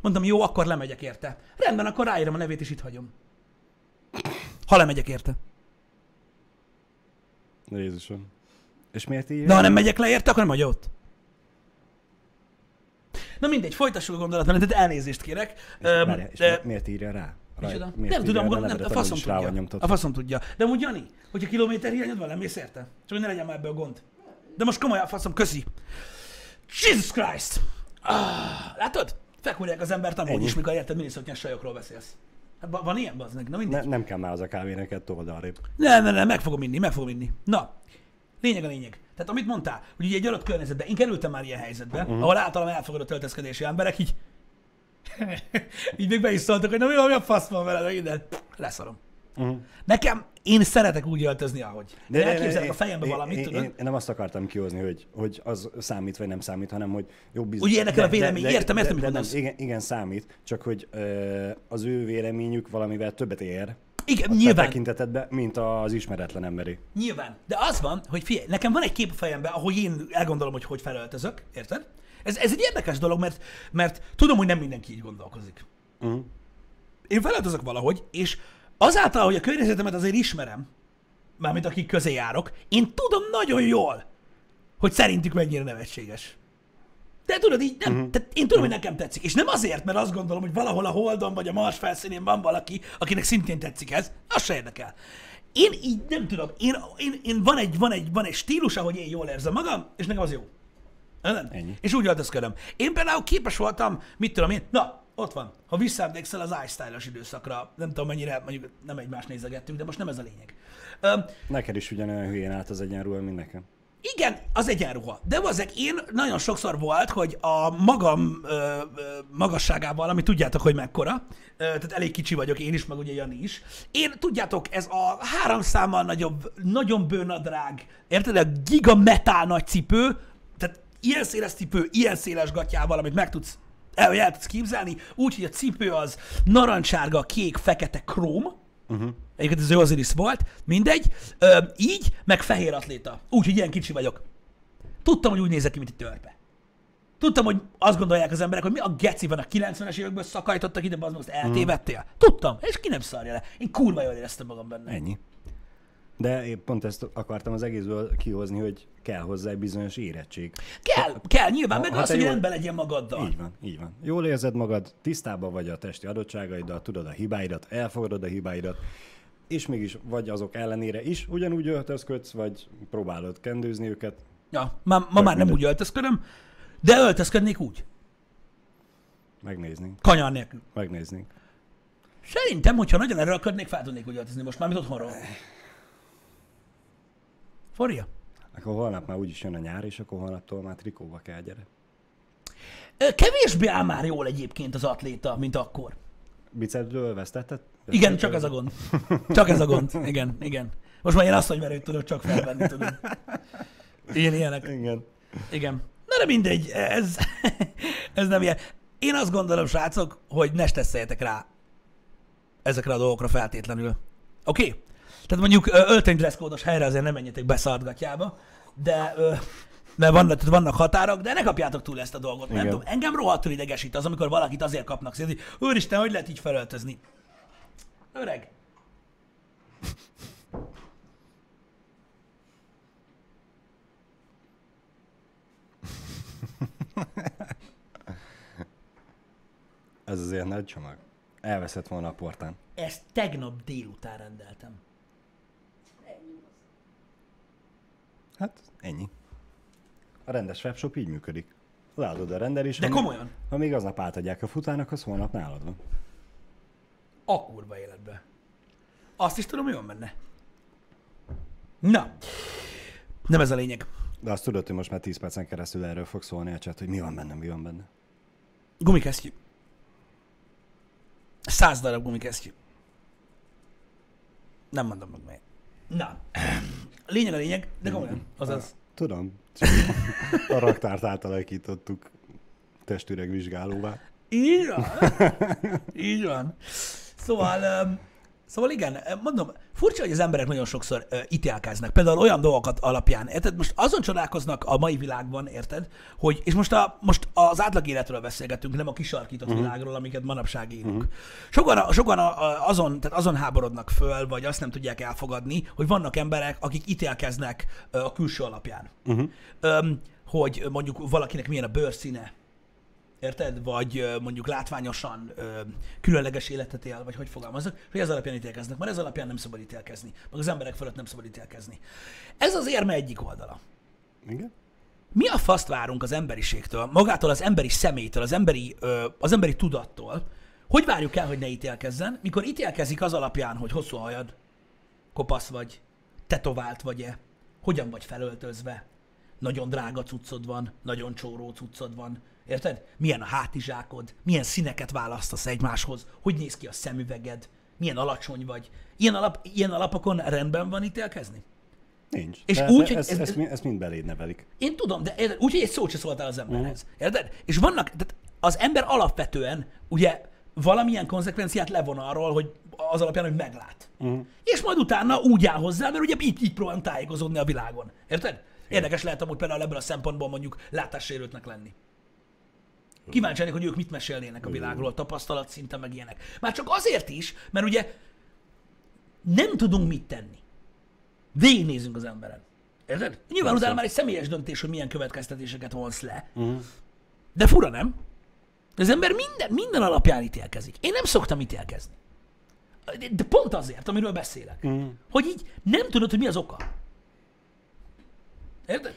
Mondtam, jó, akkor lemegyek érte. Rendben, akkor ráírom a nevét, és itt hagyom. Ha lemegyek érte.
Jézusom. És miért így?
De ha nem megyek le érte, akkor nem hagyja ott. Na mindegy, folytassuk a gondolatmenetet, elnézést kérek. Öm,
Várjál, és mi- miért írja rá?
Micsoda? Nem tudom, nem,
nevedet,
a faszom tudja. A faszom tudja. De amúgy Jani, hogyha kilométer hiányod van, mész érte? Csak hogy ne legyen már ebből gond. De most komolyan, a faszom, köszi. Jesus Christ! Ah, látod? Fekúrják az embert amúgy
Ennyi.
is, mikor érted miniszoknyás sajokról beszélsz. Hát va- van ilyen, bazd? Na mindegy.
Ne, nem kell már az a kávé neked told arrébb.
Nem, nem, nem, meg fogom inni, meg fogom inni. Na, lényeg a lényeg. Tehát amit mondtál, hogy ugye egy adott környezetben, én kerültem már ilyen helyzetbe, uh-huh. ahol általam elfogadott öltözködési emberek így, így még be is szóltak, hogy na mi mi a fasz van veled, minden. Leszarom.
Uh-huh.
Nekem, én szeretek úgy öltözni, ahogy. De elképzelek a fejembe valamit,
én,
tudod?
Én, én nem azt akartam kihozni, hogy, hogy az számít vagy nem számít, hanem hogy jó bizony.
Úgy érdekel a vélemény, értem, értem, mit
de, de, igen, igen, számít, csak hogy ö, az ő véleményük valamivel többet ér
Igen,
a
nyilván,
tekintetedbe, mint az ismeretlen emberi.
nyilván. De az van, hogy figyelj, nekem van egy kép a fejemben, ahogy én elgondolom, hogy hogy felöltözök, érted? Ez, ez egy érdekes dolog, mert, mert tudom, hogy nem mindenki így gondolkozik.
Uh-huh.
én felöltözök valahogy, és azáltal, hogy a környezetemet azért ismerem, mármint akik közé járok, én tudom nagyon jól, hogy szerintük mennyire nevetséges. De tudod, így nem, uh-huh. tehát én tudom, hogy nekem tetszik. És nem azért, mert azt gondolom, hogy valahol a Holdon vagy a Mars felszínén van valaki, akinek szintén tetszik ez, az se érdekel. Én így nem tudom, én, én, én van, egy, van, egy, van egy stílus, ahogy én jól érzem magam, és nekem az jó.
Ennyi.
És úgy öltözködöm. Én például képes voltam, mit tudom én, na, ott van. Ha visszaemlékszel az iStyle-os időszakra, nem tudom mennyire, mondjuk nem egymást nézegettünk, de most nem ez a lényeg. Öm,
Neked is ugyanolyan hülyén állt az egyenruha, mint nekem.
igen, az egyenruha. De azek én nagyon sokszor volt, hogy a magam ö, ö, magasságával, ami tudjátok, hogy mekkora, ö, tehát elég kicsi vagyok én is, meg ugye Jani is. Én, tudjátok, ez a három számmal nagyobb, nagyon bőnadrág, érted? A giga metal nagy cipő, ilyen széles cipő, ilyen széles gatyával, amit meg tudsz el, el tudsz képzelni, úgy, hogy a cipő az narancssárga, kék, fekete, króm, uh-huh. Egyébként ez az Osiris volt, mindegy. Ö, így, meg fehér atléta. Úgy, hogy ilyen kicsi vagyok. Tudtam, hogy úgy nézek ki, mint egy törpe. Tudtam, hogy azt gondolják az emberek, hogy mi a geci van a 90-es évekből szakajtottak ide, az most eltévedtél. Tudtam, és ki nem szarja le. Én kurva jól éreztem magam benne.
Ennyi. De én pont ezt akartam az egészből kihozni, hogy kell hozzá egy bizonyos érettség.
Kell, kell, nyilván,
Ha-
meg
ha
az, hogy
jól-
rendben legyen magaddal.
Így van, így van. Jól érzed magad, tisztában vagy a testi adottságaiddal, tudod a hibáidat, elfogadod a hibáidat, és mégis vagy azok ellenére is ugyanúgy öltözködsz, vagy próbálod kendőzni őket.
Ja, ma, ma már nem úgy öltözködöm, de öltözködnék úgy.
Megnéznénk,
Kanyar nélkül.
megnéznénk.
Szerintem, hogyha nagyon erőlködnék, fel tudnék úgy öltözni most már, mint otthonról. Forja?
Akkor holnap már úgyis jön a nyár, és akkor holnaptól már trikóba kell, gyere.
Kevésbé áll már jól egyébként az atléta, mint akkor.
Bicepsből vesztetted?
Igen, csak ez a gond. Csak ez a gond. Igen, igen. Most már ilyen asszonyverőt tudok csak felvenni, tudod. Ilyen ilyenek.
Igen.
Igen. Na de mindegy, ez, ez nem ilyen. Én azt gondolom, srácok, hogy ne stresszeljetek rá ezekre a dolgokra feltétlenül. Oké? Okay? Tehát mondjuk ö, öltöny dresszkódos helyre azért nem menjetek be szartgatjába, de mert vannak, tehát vannak határok, de ne kapjátok túl ezt a dolgot. Nem
Igen.
tudom, engem rohadtul idegesít az, amikor valakit azért kapnak szét, hogy úristen, hogy lehet így felöltözni. Öreg,
Ez azért nagy csomag. elveszett volna a portán.
Ezt tegnap délután rendeltem.
Hát ennyi. A rendes webshop így működik. Leadod a rendelést.
De komolyan.
Ha még aznap átadják a futának, az holnap nálad van.
A kurva életbe. Azt is tudom, mi van benne. Na. Nem ez a lényeg.
De azt tudod, hogy most már 10 percen keresztül erről fog szólni a chat, hogy mi van benne, mi van benne.
Gumikesztyű. Száz darab gumikesztyű. Nem mondom meg miért. Na. Lényeg a lényeg, de komolyan. Azaz.
Tudom. Csak a raktárt átalakítottuk testüreg vizsgálóvá.
Így van. Így van. Szóval, szóval igen, mondom, furcsa, hogy az emberek nagyon sokszor ö, ítélkeznek. Például olyan dolgokat alapján, érted? Most azon csodálkoznak a mai világban, érted? Hogy, és most, a, most az átlag életről beszélgetünk, nem a kisarkított uh-huh. világról, amiket manapság élünk. Uh-huh. Sokan, sokan a, a, azon, tehát azon háborodnak föl, vagy azt nem tudják elfogadni, hogy vannak emberek, akik ítélkeznek ö, a külső alapján. Uh-huh. Öm, hogy mondjuk valakinek milyen a bőrszíne, Érted? Vagy mondjuk látványosan különleges életet él, vagy hogy fogalmazok, hogy ez alapján ítélkeznek. Mert ez alapján nem szabad ítélkezni. Meg az emberek fölött nem szabad ítélkezni. Ez az érme egyik oldala.
Igen?
Mi a faszt várunk az emberiségtől, magától az emberi személytől, az emberi, az emberi tudattól, hogy várjuk el, hogy ne ítélkezzen, mikor ítélkezik az alapján, hogy hosszú hajad, kopasz vagy, tetovált vagy-e, hogyan vagy felöltözve, nagyon drága cuccod van, nagyon csóró cuccod van, érted? Milyen a hátizsákod, milyen színeket választasz egymáshoz, hogy néz ki a szemüveged, milyen alacsony vagy. Ilyen, alap, ilyen alapokon rendben van ítélkezni?
Nincs.
És
De-
úgy,
de
hogy
ezt,
ez-
ezt, ezt mind beléd nevelik.
Én tudom, de érted, úgy, hogy egy szót se szóltál az emberhez. Érted? És vannak, tehát az ember alapvetően ugye valamilyen konzekvenciát levon arról, hogy az alapján, hogy meglát. Uh-huh. És majd utána úgy áll hozzá, mert ugye így, így próbálunk tájékozódni a világon. Érted? Érdekes lehet amúgy például ebből a szempontból mondjuk látássérültnek lenni. Kíváncsi lennék, hogy ők mit mesélnének a világról, tapasztalat szinten, meg ilyenek. Már csak azért is, mert ugye nem tudunk mit tenni. Végignézünk az emberen. Érted? Nyilván utána már egy személyes döntés, hogy milyen következtetéseket vonsz le. Uh-huh. De fura, nem? De az ember minden, minden alapján ítélkezik. Én nem szoktam ítélkezni. De- De pont azért, amiről beszélek. Uh-huh. Hogy így nem tudod, hogy mi az oka. Érted? E,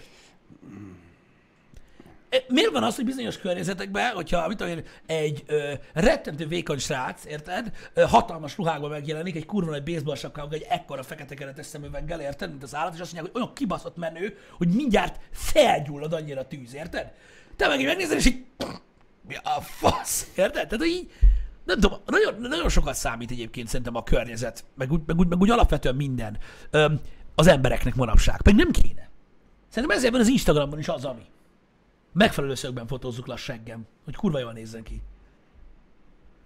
Miért van az, hogy bizonyos környezetekben, hogyha mit tudom én, egy ö, rettentő vékony srác, érted, ö, hatalmas ruhákban megjelenik, egy kurva nagy baseball sapkával, egy ekkora fekete keretes szemüveggel, érted, mint az állat, és azt mondják, hogy olyan kibaszott menő, hogy mindjárt felgyullad annyira a tűz, érted? Te meg így megnézed, és így, mi a fasz, érted? Tehát, hogy így, nem tudom, nagyon, nagyon sokat számít egyébként szerintem a környezet, meg úgy, meg úgy, meg úgy alapvetően minden öm, az embereknek manapság, pedig nem kéne. Szerintem ezért van az Instagramon is az, ami. Megfelelő szögben fotózzuk le a seggem, hogy kurva jól nézzen ki.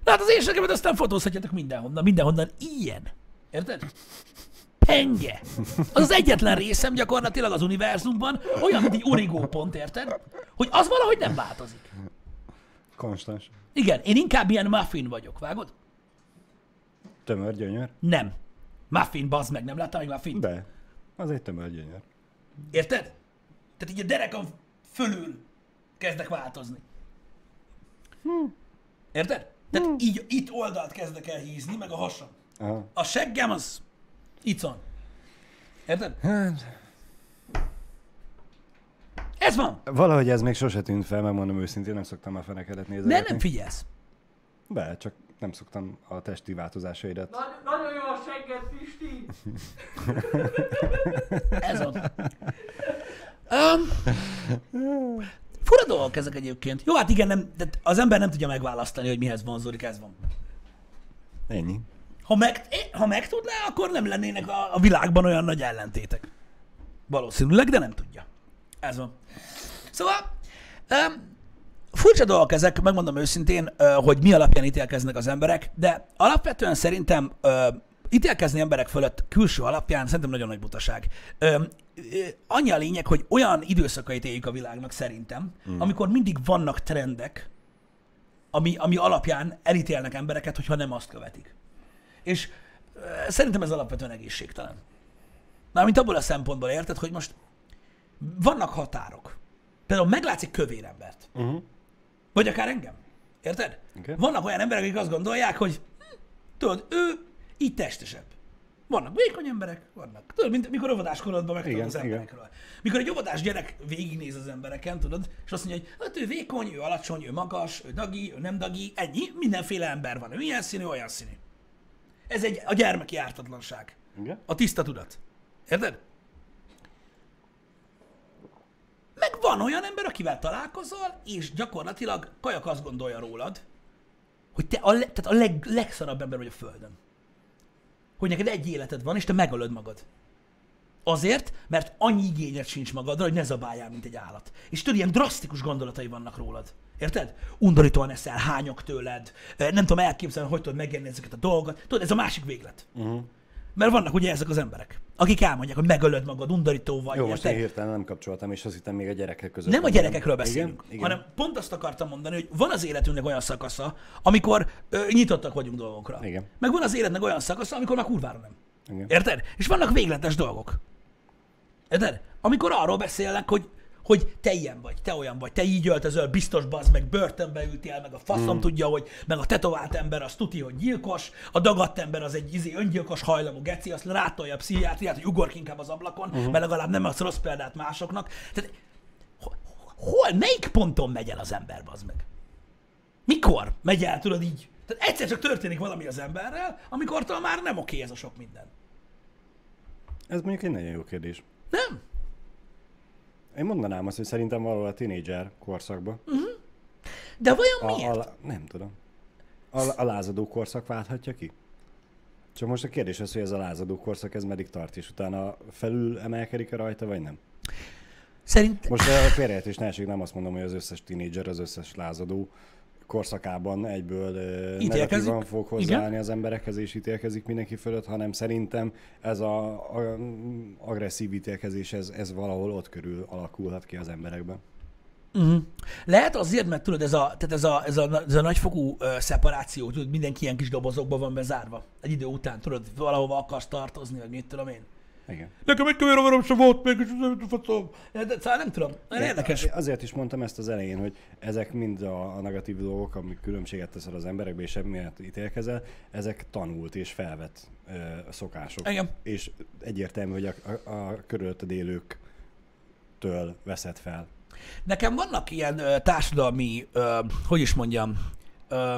Na hát az én seggemet aztán fotózhatjátok mindenhonnan, mindenhonnan ilyen. Érted? Penge. Az az egyetlen részem gyakorlatilag az univerzumban, olyan, mint egy origó pont, érted? Hogy az valahogy nem változik.
Konstans.
Igen, én inkább ilyen muffin vagyok, vágod?
Tömör gyönyör.
Nem. Muffin, bazd meg, nem láttam még muffin?
De. Az egy tömör gyönyör.
Érted? Tehát így a derekam fölül kezdek változni. Érted? Tehát így itt oldalt kezdek el hízni, meg a hasam.
Aha.
A seggem az icon. Érted?
Hát,
Ez van.
valahogy ez még sose tűnt fel, megmondom őszintén, nem szoktam a fenekedet nézni.
De nem figyelsz.
Be, csak nem szoktam a testi változásaidat.
Nagy, nagyon jó a segged, Pisti!
Ez van. Um, fura dolgok ezek egyébként. Jó, hát igen, nem, de az ember nem tudja megválasztani, hogy mihez vonzódik, ez van.
Ennyi.
Ha, meg, ha megtudná, akkor nem lennének a, a világban olyan nagy ellentétek. Valószínűleg, de nem tudja. Ez van. Szóval, um, furcsa dolgok ezek, megmondom őszintén, hogy mi alapján ítélkeznek az emberek, de alapvetően szerintem ítélkezni emberek fölött külső alapján szerintem nagyon nagy butaság. Uh, annyi a lényeg, hogy olyan időszakait éljük a világnak szerintem, mm. amikor mindig vannak trendek, ami, ami alapján elítélnek embereket, hogyha nem azt követik. És ö, szerintem ez alapvetően egészségtelen. Mármint abból a szempontból érted, hogy most vannak határok. Például meglátsz egy kövér embert.
Uh-huh.
Vagy akár engem. Érted?
Igen.
Vannak olyan emberek, akik azt gondolják, hogy tudod, ő így testesebb. Vannak vékony emberek, vannak. Tudod, mint mikor óvodáskorodban
Igen,
az
igen.
emberekről. Mikor egy óvodás gyerek végignéz az embereken, tudod, és azt mondja, hogy hát ő vékony, ő alacsony, ő magas, ő dagi, ő nem dagi, ennyi, mindenféle ember van. Ő ilyen színű, olyan színű. Ez egy a gyermeki ártatlanság.
Igen?
A tiszta tudat. Érted? Meg van olyan ember, akivel találkozol, és gyakorlatilag kajak azt gondolja rólad, hogy te a, le, tehát a leg, legszarabb ember vagy a Földön. Hogy neked egy életed van, és te megölöd magad. Azért, mert annyi igényed sincs magadra, hogy ne zabáljál, mint egy állat. És tudod, ilyen drasztikus gondolatai vannak rólad. Érted? Undorítóan eszel, hányok tőled, nem tudom elképzelni, hogy tudod megenni ezeket a dolgokat. Tudod, ez a másik véglet. Uh-huh. Mert vannak ugye ezek az emberek, akik elmondják, hogy megölöd magad, undorító vagy.
Jó, most én hirtelen nem kapcsoltam, és azt hittem még a gyerekek között.
Nem a gyerekekről beszélünk,
Igen? Igen?
hanem pont azt akartam mondani, hogy van az életünknek olyan szakasza, amikor ö, nyitottak vagyunk dolgokra.
Igen.
Meg van az életnek olyan szakasza, amikor már kurvára nem.
Igen.
Érted? És vannak végletes dolgok. Érted? Amikor arról beszélnek, hogy hogy te ilyen vagy, te olyan vagy, te így öltözöl, biztos bazd meg, börtönbe ültél, meg a faszom mm. tudja, hogy, meg a tetovált ember az tuti, hogy gyilkos, a dagadt ember az egy izé, öngyilkos hajlamú geci, azt rátolja a pszichiátriát, hogy ugorj inkább az ablakon, mm. mert legalább nem az rossz példát másoknak. Tehát ho- hol, melyik ponton megy el az ember, bazd meg? Mikor megy el, tudod így? Tehát egyszer csak történik valami az emberrel, amikor már nem oké ez a sok minden.
Ez mondjuk egy nagyon jó kérdés.
Nem?
Én mondanám azt, hogy szerintem valahol a tínédzser korszakban.
De vajon
A,
miért?
a, nem tudom. A, a lázadó korszak válthatja ki? Csak most a kérdés az, hogy ez a lázadó korszak, ez meddig tart, és utána felül emelkedik-e rajta, vagy nem?
Szerint...
Most a félreértés ne esik, nem azt mondom, hogy az összes tínédzser, az összes lázadó korszakában egyből negatívan fog
Igen.
hozzáállni az emberekhez, és ítélkezik mindenki fölött, hanem szerintem ez a, a agresszív ítélkezés, ez, ez valahol ott körül alakulhat ki az emberekben.
Uh-huh. Lehet azért, mert tudod, ez a, tehát ez a, ez a, ez a nagyfokú uh, szeparáció, tudod, mindenki ilyen kis dobozokban van bezárva. Egy idő után, tudod, valahova akarsz tartozni, vagy mit tudom én.
Igen.
Nekem egy kövér haverom sem volt még, és nem tudom. De, szóval nem tudom, nagyon érdekes.
Azért is mondtam ezt az elején, hogy ezek mind a, a negatív dolgok, amik különbséget teszel az emberekbe, és emiatt ítélkezel, ezek tanult és felvett ö, szokások.
Igen.
És egyértelmű, hogy a, a, a körülötted élőktől veszed fel.
Nekem vannak ilyen ö, társadalmi, ö, hogy is mondjam, ö,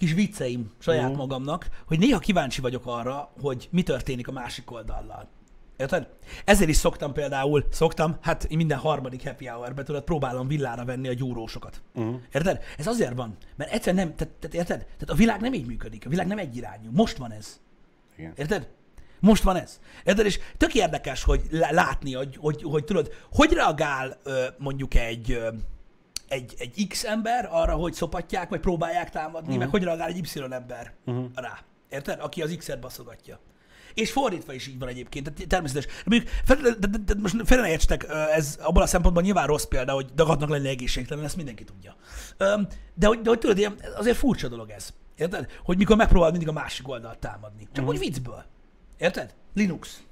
kis vicceim saját
Mhm.
magamnak, hogy néha kíváncsi vagyok arra, hogy mi történik a másik oldallal. Érted? Ezért is szoktam például, szoktam, hát én minden harmadik happy hour tudod, próbálom villára venni a gyúrósokat. Uh-huh. Érted? Ez azért van, mert egyszer nem, tehát, tehát érted? Tehát a világ nem így működik, a világ nem egyirányú. Most van ez.
Igen.
Érted? Most van ez. Érted? És tök érdekes, hogy látni, hogy, hogy, hogy tudod, hogy reagál mondjuk egy, egy, egy X ember arra, hogy szopatják, vagy próbálják támadni, uh-huh. meg hogy reagál egy Y ember uh-huh. rá. Érted? Aki az X-et baszogatja. És fordítva is így van egyébként, tehát természetes. Mondjuk, fel, de, de, de, most félre ne értsetek, ez abban a szempontból nyilván rossz példa, hogy dagadnak lenni egészségtelen, ezt mindenki tudja. De hogy, de hogy tudod, ilyen, azért furcsa dolog ez. Érted? Hogy mikor megpróbál mindig a másik oldalt támadni. Csak úgy viccből. Érted? Linux.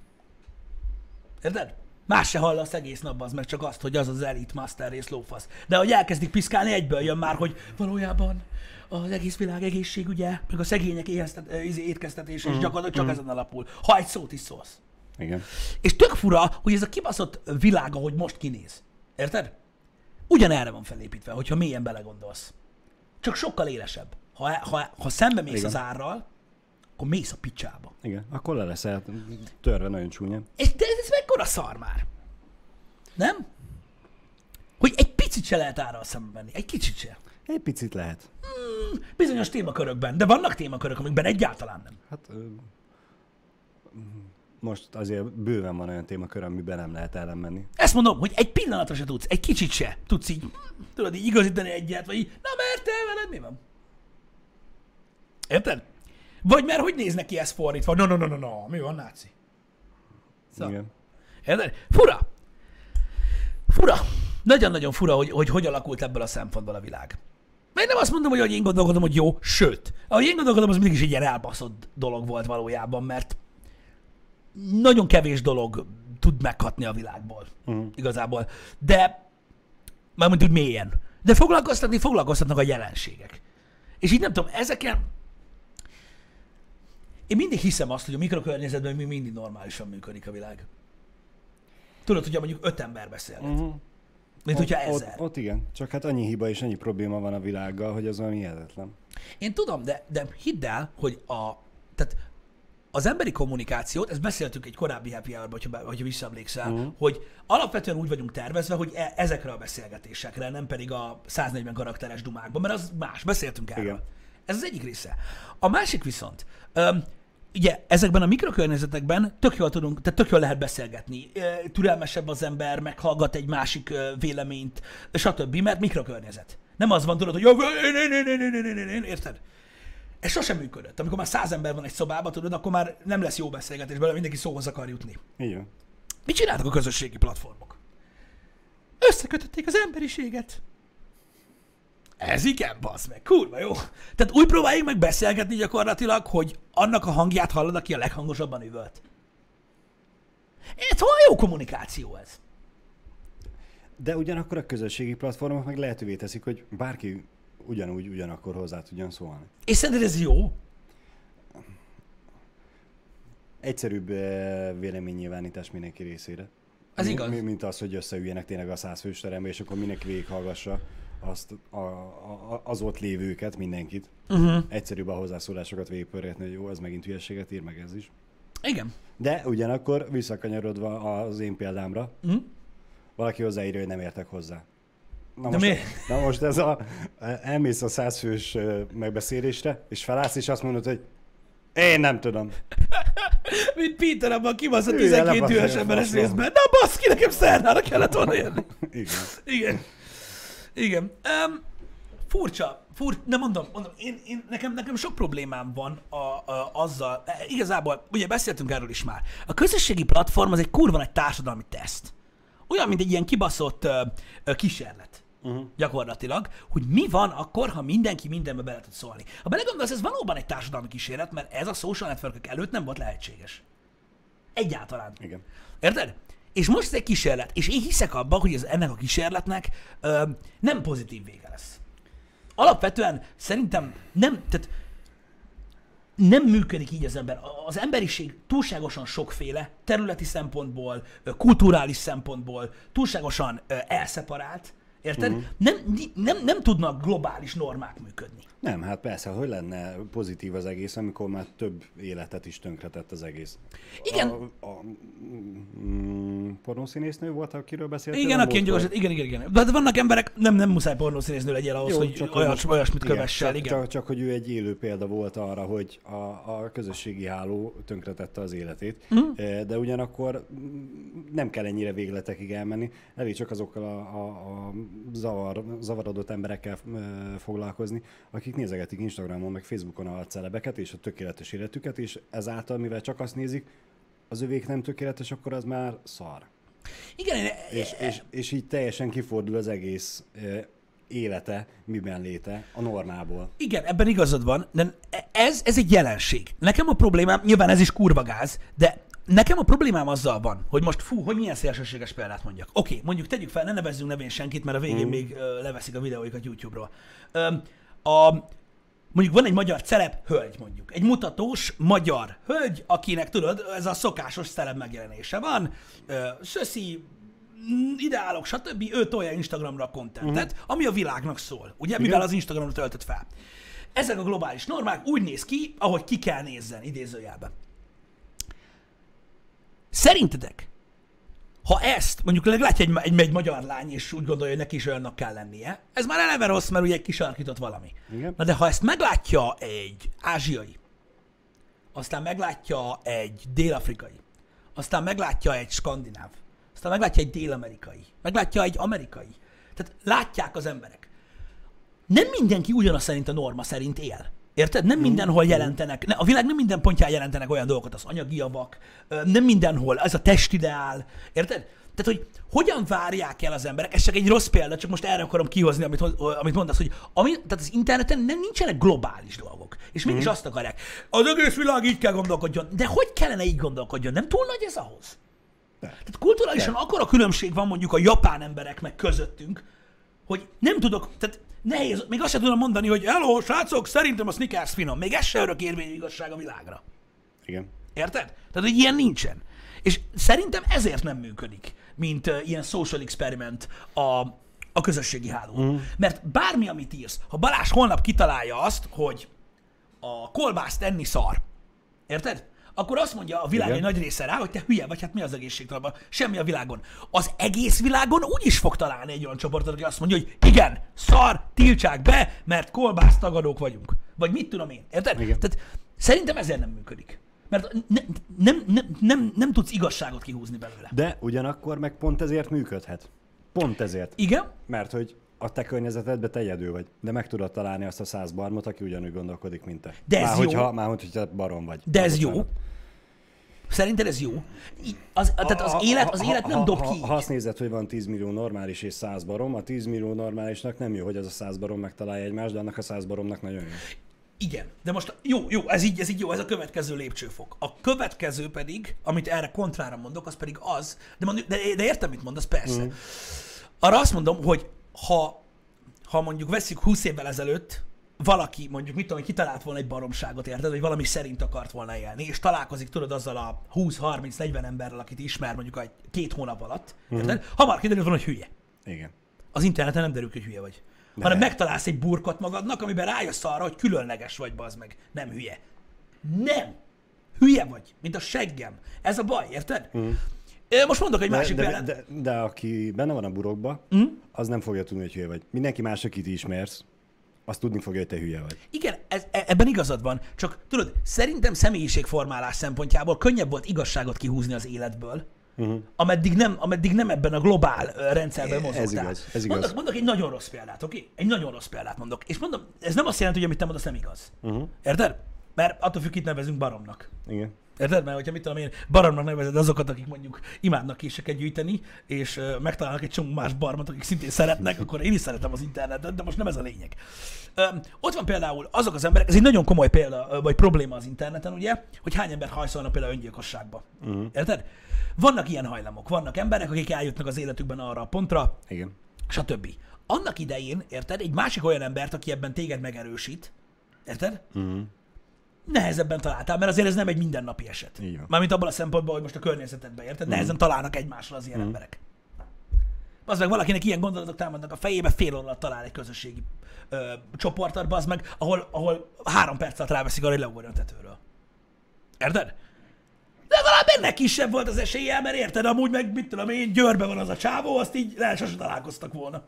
Érted? Más se hallasz egész nap, az meg csak azt, hogy az az Elite Master Race lófasz. De hogy elkezdik piszkálni, egyből jön már, hogy valójában az egész világ egészségügye, meg a szegények éheztet, izé, étkeztetése, és gyakorlatilag csak ezen alapul. Ha egy szót is szólsz.
Igen.
És tök fura, hogy ez a kibaszott világ, ahogy most kinéz. Érted? Ugyanerre van felépítve, hogyha mélyen belegondolsz. Csak sokkal élesebb. Ha, ha, ha szembe mész
Igen.
az árral, akkor mész a picsába.
Igen. Akkor le leszel törve nagyon csúnya.
És de ez mekkora szar már? Nem? Hogy egy picit se lehet árral szembe menni. Egy kicsit se.
Egy picit lehet.
Bizonyos témakörökben. De vannak témakörök, amikben egyáltalán nem.
Hát ö, most azért bőven van olyan témakör, amiben nem lehet ellenmenni.
Ezt mondom, hogy egy pillanatra se tudsz, egy kicsit se tudsz így, tudod, így igazítani egyet, vagy így, na mert te veled mi van? Érted? Vagy mert hogy néz neki ez fordítva? No, no, no, no, no, mi van, náci? Szóval.
Igen.
Érted? Fura. Fura. Nagyon-nagyon fura, hogy, hogy hogy alakult ebből a szempontból a világ. Mert nem azt mondom, hogy ahogy én gondolkodom, hogy jó, sőt, ahogy én gondolkodom, az mindig is egy ilyen elbaszott dolog volt valójában, mert nagyon kevés dolog tud meghatni a világból, uh-huh. igazából. De, mármint úgy mélyen. De foglalkoztatni foglalkoztatnak a jelenségek. És így nem tudom, ezeken én mindig hiszem azt, hogy a mikrokörnyezetben még mindig normálisan működik a világ. Tudod, hogyha mondjuk öt ember beszélget.
Uh-huh.
Mint hogyha
ott,
ezer.
ott, ott igen, csak hát annyi hiba és annyi probléma van a világgal, hogy az valami hihetetlen.
Én tudom, de, de hidd el, hogy a, tehát az emberi kommunikációt, ezt beszéltük egy korábbi happy hour hogyha, hogyha visszaemlékszel, uh-huh. hogy alapvetően úgy vagyunk tervezve, hogy e- ezekre a beszélgetésekre, nem pedig a 140 karakteres dumákban, mert az más, beszéltünk erről.
Igen.
Ez az egyik része. A másik viszont, öm, ugye ezekben a mikrokörnyezetekben tök jól tudunk, tehát tök jól lehet beszélgetni, türelmesebb az ember, meghallgat egy másik véleményt, stb., mert mikrokörnyezet. Nem az van, tudod, hogy jó, én, én, én, én, én, én, én, én, érted? Ez sosem működött. Amikor már száz ember van egy szobában, tudod, akkor már nem lesz jó beszélgetés belőle, mindenki szóhoz akar jutni.
Van.
Mit csináltak a közösségi platformok? Összekötötték az emberiséget. Ez igen, bazd meg, kurva jó. Tehát úgy próbáljuk meg beszélgetni gyakorlatilag, hogy annak a hangját hallod, aki a leghangosabban üvölt. Ez hol jó kommunikáció ez?
De ugyanakkor a közösségi platformok meg lehetővé teszik, hogy bárki ugyanúgy, ugyanakkor hozzá tudjon szólni.
És szerinted ez jó?
Egyszerűbb eh, véleménynyilvánítás mindenki részére.
Ez igaz.
mi- Mint az, hogy összeüljenek tényleg a száz fős terembe, és akkor mindenki végighallgassa azt, a, a, az ott lévőket, mindenkit.
Uh-huh.
Egyszerűbb a hozzászólásokat végigpörgetni, hogy jó, ez megint hülyeséget ír, meg ez is.
Igen.
De ugyanakkor visszakanyarodva az én példámra,
Uh-huh.
valaki hozzáírja, hogy nem értek hozzá. Na most,
miért?
na most ez a, elmész a százfős megbeszélésre, és felállsz, és azt mondod, hogy én nem tudom.
Mint Peter abban a kibaszott
Ülj el,
12 dühös
lebaszolj,
emberes részben. Na baszki, nekem szernára kellett volna jönni.
Igen.
Igen. Igen. Um, furcsa, fur, de mondom, mondom én, én, nekem, nekem sok problémám van a, a, azzal, e, igazából, ugye beszéltünk erről is már, a közösségi platform az egy kurva egy társadalmi teszt. Olyan, mint egy ilyen kibaszott ö, ö, kísérlet. Uh-huh. Gyakorlatilag, hogy mi van akkor, ha mindenki mindenbe bele tud szólni. Ha belegondolsz, ez valóban egy társadalmi kísérlet, mert ez a social network előtt nem volt lehetséges. Egyáltalán.
Igen.
Érted? És most ez egy kísérlet, és én hiszek abban, hogy ez, ennek a kísérletnek ö, nem pozitív vége lesz. Alapvetően szerintem nem, tehát nem működik így az ember. Az emberiség túlságosan sokféle, területi szempontból, kulturális szempontból, túlságosan elszeparált, érted? Uh-huh. Nem, nem, nem tudnak globális normák működni.
Nem, hát persze, hogy lenne pozitív az egész, amikor már több életet is tönkretett az egész.
Igen.
A, a, mm, pornószínésznő volt, akiről beszéltél?
Igen,
a
aki gyorsan, igen, igen, igen. De vannak emberek, nem, nem muszáj pornószínésznő legyél ahhoz,
Jó,
hogy
csak
olyas,
hogy-
olyasmit
igen,
kövessel,
csak,
igen.
Csak, csak, hogy ő egy élő példa volt arra, hogy a, a közösségi háló tönkretette az életét, mm. de ugyanakkor nem kell ennyire végletekig elmenni, elég csak azokkal a, a, a zavar, zavarodott emberekkel foglalkozni, akik nézegetik Instagramon, meg Facebookon a celebeket és a tökéletes életüket, és ezáltal, mivel csak azt nézik, az övék nem tökéletes, akkor az már szar.
Igen,
És, és, és így teljesen kifordul az egész élete, miben léte a normából.
Igen, ebben igazad van, de ez, ez egy jelenség. Nekem a problémám, nyilván ez is kurva gáz, de nekem a problémám azzal van, hogy most fú, hogy milyen szélsőséges példát mondjak. Oké, okay, mondjuk tegyük fel, ne nevezzünk nevén senkit, mert a végén mm. még ö, leveszik a videóikat YouTube-ról. Ö, a, mondjuk van egy magyar celeb hölgy mondjuk, egy mutatós magyar hölgy, akinek tudod, ez a szokásos celeb megjelenése van, ö, szöszi, mm, ideálok, stb. Ő tolja Instagramra a kontentet, uh-huh. ami a világnak szól, ugye, mivel az Instagramra töltött fel. Ezek a globális normák úgy néz ki, ahogy ki kell nézzen, idézőjelben. Szerintetek, ha ezt, mondjuk látja egy, egy, egy magyar lány, és úgy gondolja, hogy neki is olyannak kell lennie, ez már eleve rossz, mert ugye egy kisarkított valami.
Igen.
Na de ha ezt meglátja egy ázsiai, aztán meglátja egy dél-afrikai, aztán meglátja egy skandináv, aztán meglátja egy dél-amerikai, meglátja egy amerikai. Tehát látják az emberek. Nem mindenki ugyanaz szerint a norma szerint él. Érted? Nem mindenhol jelentenek, ne- a világ nem minden pontján jelentenek olyan dolgokat, az anyagi javak, nem mindenhol, ez a testideál. Érted? Tehát, hogy hogyan várják el az emberek, ez csak egy rossz példa, csak most erre akarom kihozni, amit, amit mondasz, hogy ami, tehát az interneten nem nincsenek globális dolgok. És mégis azt akarják. Az egész világ így kell gondolkodjon. De hogy kellene így gondolkodjon? Nem túl nagy ez ahhoz? Tehát kulturálisan akkora különbség van mondjuk a japán emberek meg közöttünk, hogy nem tudok, tehát nehéz, még azt sem tudom mondani, hogy hello, srácok, szerintem a Snickers finom. Még ez se örök érvényű igazság a világra.
Igen.
Érted? Tehát, hogy ilyen nincsen. És szerintem ezért nem működik, mint uh, ilyen social experiment a, a közösségi háló. Mm. Mert bármi, amit írsz, ha Balázs holnap kitalálja azt, hogy a kolbászt enni szar, érted? Akkor azt mondja a világ egy nagy része rá, hogy te hülye vagy, hát mi az egészségtalanban? Semmi a világon. Az egész világon úgy is fog találni egy olyan csoportot, aki azt mondja, hogy igen, szar, tiltsák be, mert kolbász tagadók vagyunk. Vagy mit tudom én, érted?
Igen.
Tehát szerintem ezért nem működik. Mert ne, nem, nem, nem, nem tudsz igazságot kihúzni belőle.
De ugyanakkor meg pont ezért működhet. Pont ezért.
Igen?
Mert hogy a te környezetedben te egyedül vagy, de meg tudod találni azt a száz barmot, aki ugyanúgy gondolkodik, mint te.
De ez
már
jó.
Hogyha, már hogyha barom vagy.
De ez jó.
Bocsánat.
Szerinted ez jó? Az, tehát az élet, az élet nem dob
ha,
ki
ha, ha azt nézed, hogy van 10 millió normális és 100 barom, a 10 millió normálisnak nem jó, hogy az a 100 barom megtalálja egymást, de annak a 100 baromnak nagyon jó.
Igen, de most jó, jó, ez így, ez így jó, ez a következő lépcsőfok. A következő pedig, amit erre kontrára mondok, az pedig az, de, mond, de, de értem, mit mondasz, persze. Mm. Arra azt mondom, hogy ha, ha mondjuk veszük 20 évvel ezelőtt, valaki mondjuk, mit tudom, kitalált volna egy baromságot, érted, vagy valami szerint akart volna élni, és találkozik, tudod, azzal a 20-30-40 emberrel, akit ismer mondjuk egy két hónap alatt, érted? Hamar kiderül hogy hülye.
Igen.
Az interneten nem derül hogy hülye vagy.
De.
Hanem megtalálsz egy burkot magadnak, amiben rájössz arra, hogy különleges vagy, bazd meg. Nem hülye. Nem. Hülye vagy, mint a seggem. Ez a baj, érted? Mm. Most mondok egy
De,
másik
de,
példát.
de, de, aki benne van a burokba, mm? az nem fogja tudni, hogy hülye vagy. Mindenki más, akit ismersz, azt tudni fogja, hogy te hülye vagy.
Igen, ez, e- ebben igazad van, csak tudod, szerintem személyiségformálás szempontjából könnyebb volt igazságot kihúzni az életből, uh-huh. ameddig, nem, ameddig nem ebben a globál rendszerben
Ez
mozogtál.
igaz, ez igaz.
Mondok, mondok egy nagyon rossz példát, oké? Okay? Egy nagyon rossz példát mondok. És mondom, ez nem azt jelenti, hogy amit te mondasz, nem igaz. Uh-huh. Érted? Mert attól függ, kit nevezünk baromnak.
Igen.
Érted? Mert hogyha mit tudom én, baromnak nevezed azokat, akik mondjuk imádnak késeket gyűjteni, és uh, megtalálnak egy csomó más barmot, akik szintén szeretnek, akkor én is szeretem az internetet, de most nem ez a lényeg. Um, ott van például azok az emberek, ez egy nagyon komoly példa, vagy probléma az interneten, ugye, hogy hány ember hajszolnak például öngyilkosságba. Uh-huh. Érted? Vannak ilyen hajlamok, vannak emberek, akik eljutnak az életükben arra a pontra,
Igen.
stb. Annak idején, érted, egy másik olyan embert, aki ebben téged megerősít, érted? Uh-huh. Nehezebben találtál, mert azért ez nem egy mindennapi eset.
Van.
Mármint abban a szempontból, hogy most a környezetedben, érted? Nehezen találnak egymásra az ilyen emberek. Az meg valakinek ilyen gondolatok támadnak a fejébe, fél óra alatt talál egy közösségi ö, csoportot, az meg, ahol, ahol három perc alatt ráveszik arra, hogy leugorjon a tetőről. Érted? De legalább ennek kisebb volt az esélye, mert érted, amúgy meg, mit tudom én, Győrbe van az a csávó, azt így le sose találkoztak volna.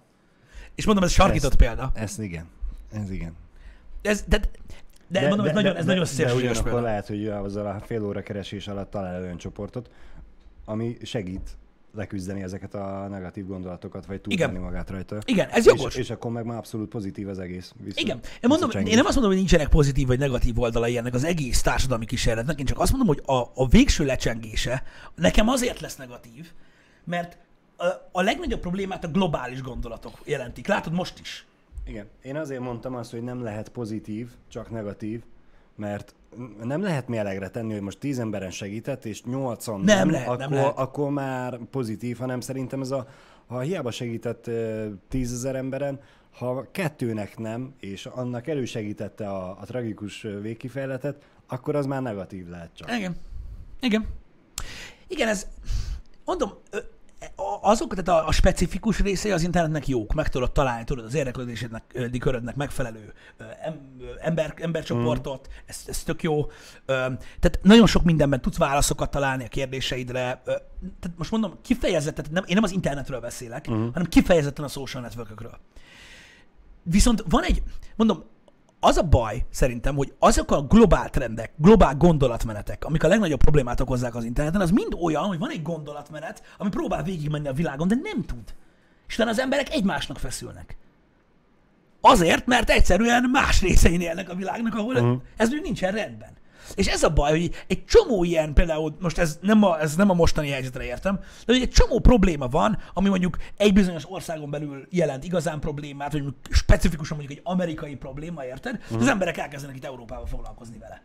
És mondom, ez sarkított
Ez-
példa.
Ez igen. Ez igen.
Ez, de, de, de mondom, ez nagyon, ez nagyon
de
szélsőséges
ugyanakkor
példa.
lehet, hogy azzal a fél óra keresés alatt talál olyan csoportot, ami segít leküzdeni ezeket a negatív gondolatokat, vagy túltenni magát rajta.
Igen, ez jogos.
És, és akkor meg már abszolút pozitív az egész. Vissza,
Igen. Én, mondom, én nem azt mondom, hogy nincsenek pozitív vagy negatív oldalai ennek az egész társadalmi kísérletnek, én csak azt mondom, hogy a, a végső lecsengése nekem azért lesz negatív, mert a, a legnagyobb problémát a globális gondolatok jelentik. Látod most is.
Igen. Én azért mondtam azt, hogy nem lehet pozitív, csak negatív, mert nem lehet mélegre tenni, hogy most tíz emberen segített, és nyolcan
Nem
nem,
lehet,
akkor,
nem lehet.
akkor már pozitív, hanem szerintem ez a, ha hiába segített tízezer emberen, ha kettőnek nem, és annak elősegítette a, a tragikus végkifejletet, akkor az már negatív lehet csak.
Igen. Igen. Igen, ez, mondom, azok, tehát a, a specifikus részei az internetnek jók, meg tudod találni, tudod, az érdeklődésednek, körödnek megfelelő ember, embercsoportot, mm. ez, ez tök jó. Tehát nagyon sok mindenben tudsz válaszokat találni a kérdéseidre. Tehát most mondom, kifejezetten, nem, én nem az internetről beszélek, mm. hanem kifejezetten a social networkökről. Viszont van egy, mondom, az a baj szerintem, hogy azok a globál trendek, globál gondolatmenetek, amik a legnagyobb problémát okozzák az interneten, az mind olyan, hogy van egy gondolatmenet, ami próbál végigmenni a világon, de nem tud. És utána az emberek egymásnak feszülnek. Azért, mert egyszerűen más részein élnek a világnak, ahol uh-huh. ez még nincsen rendben. És ez a baj, hogy egy csomó ilyen, például most ez nem a, ez nem a mostani helyzetre értem, de hogy egy csomó probléma van, ami mondjuk egy bizonyos országon belül jelent igazán problémát, vagy specifikusan mondjuk egy amerikai probléma, érted? Uh-huh. Az emberek elkezdenek itt Európában foglalkozni vele.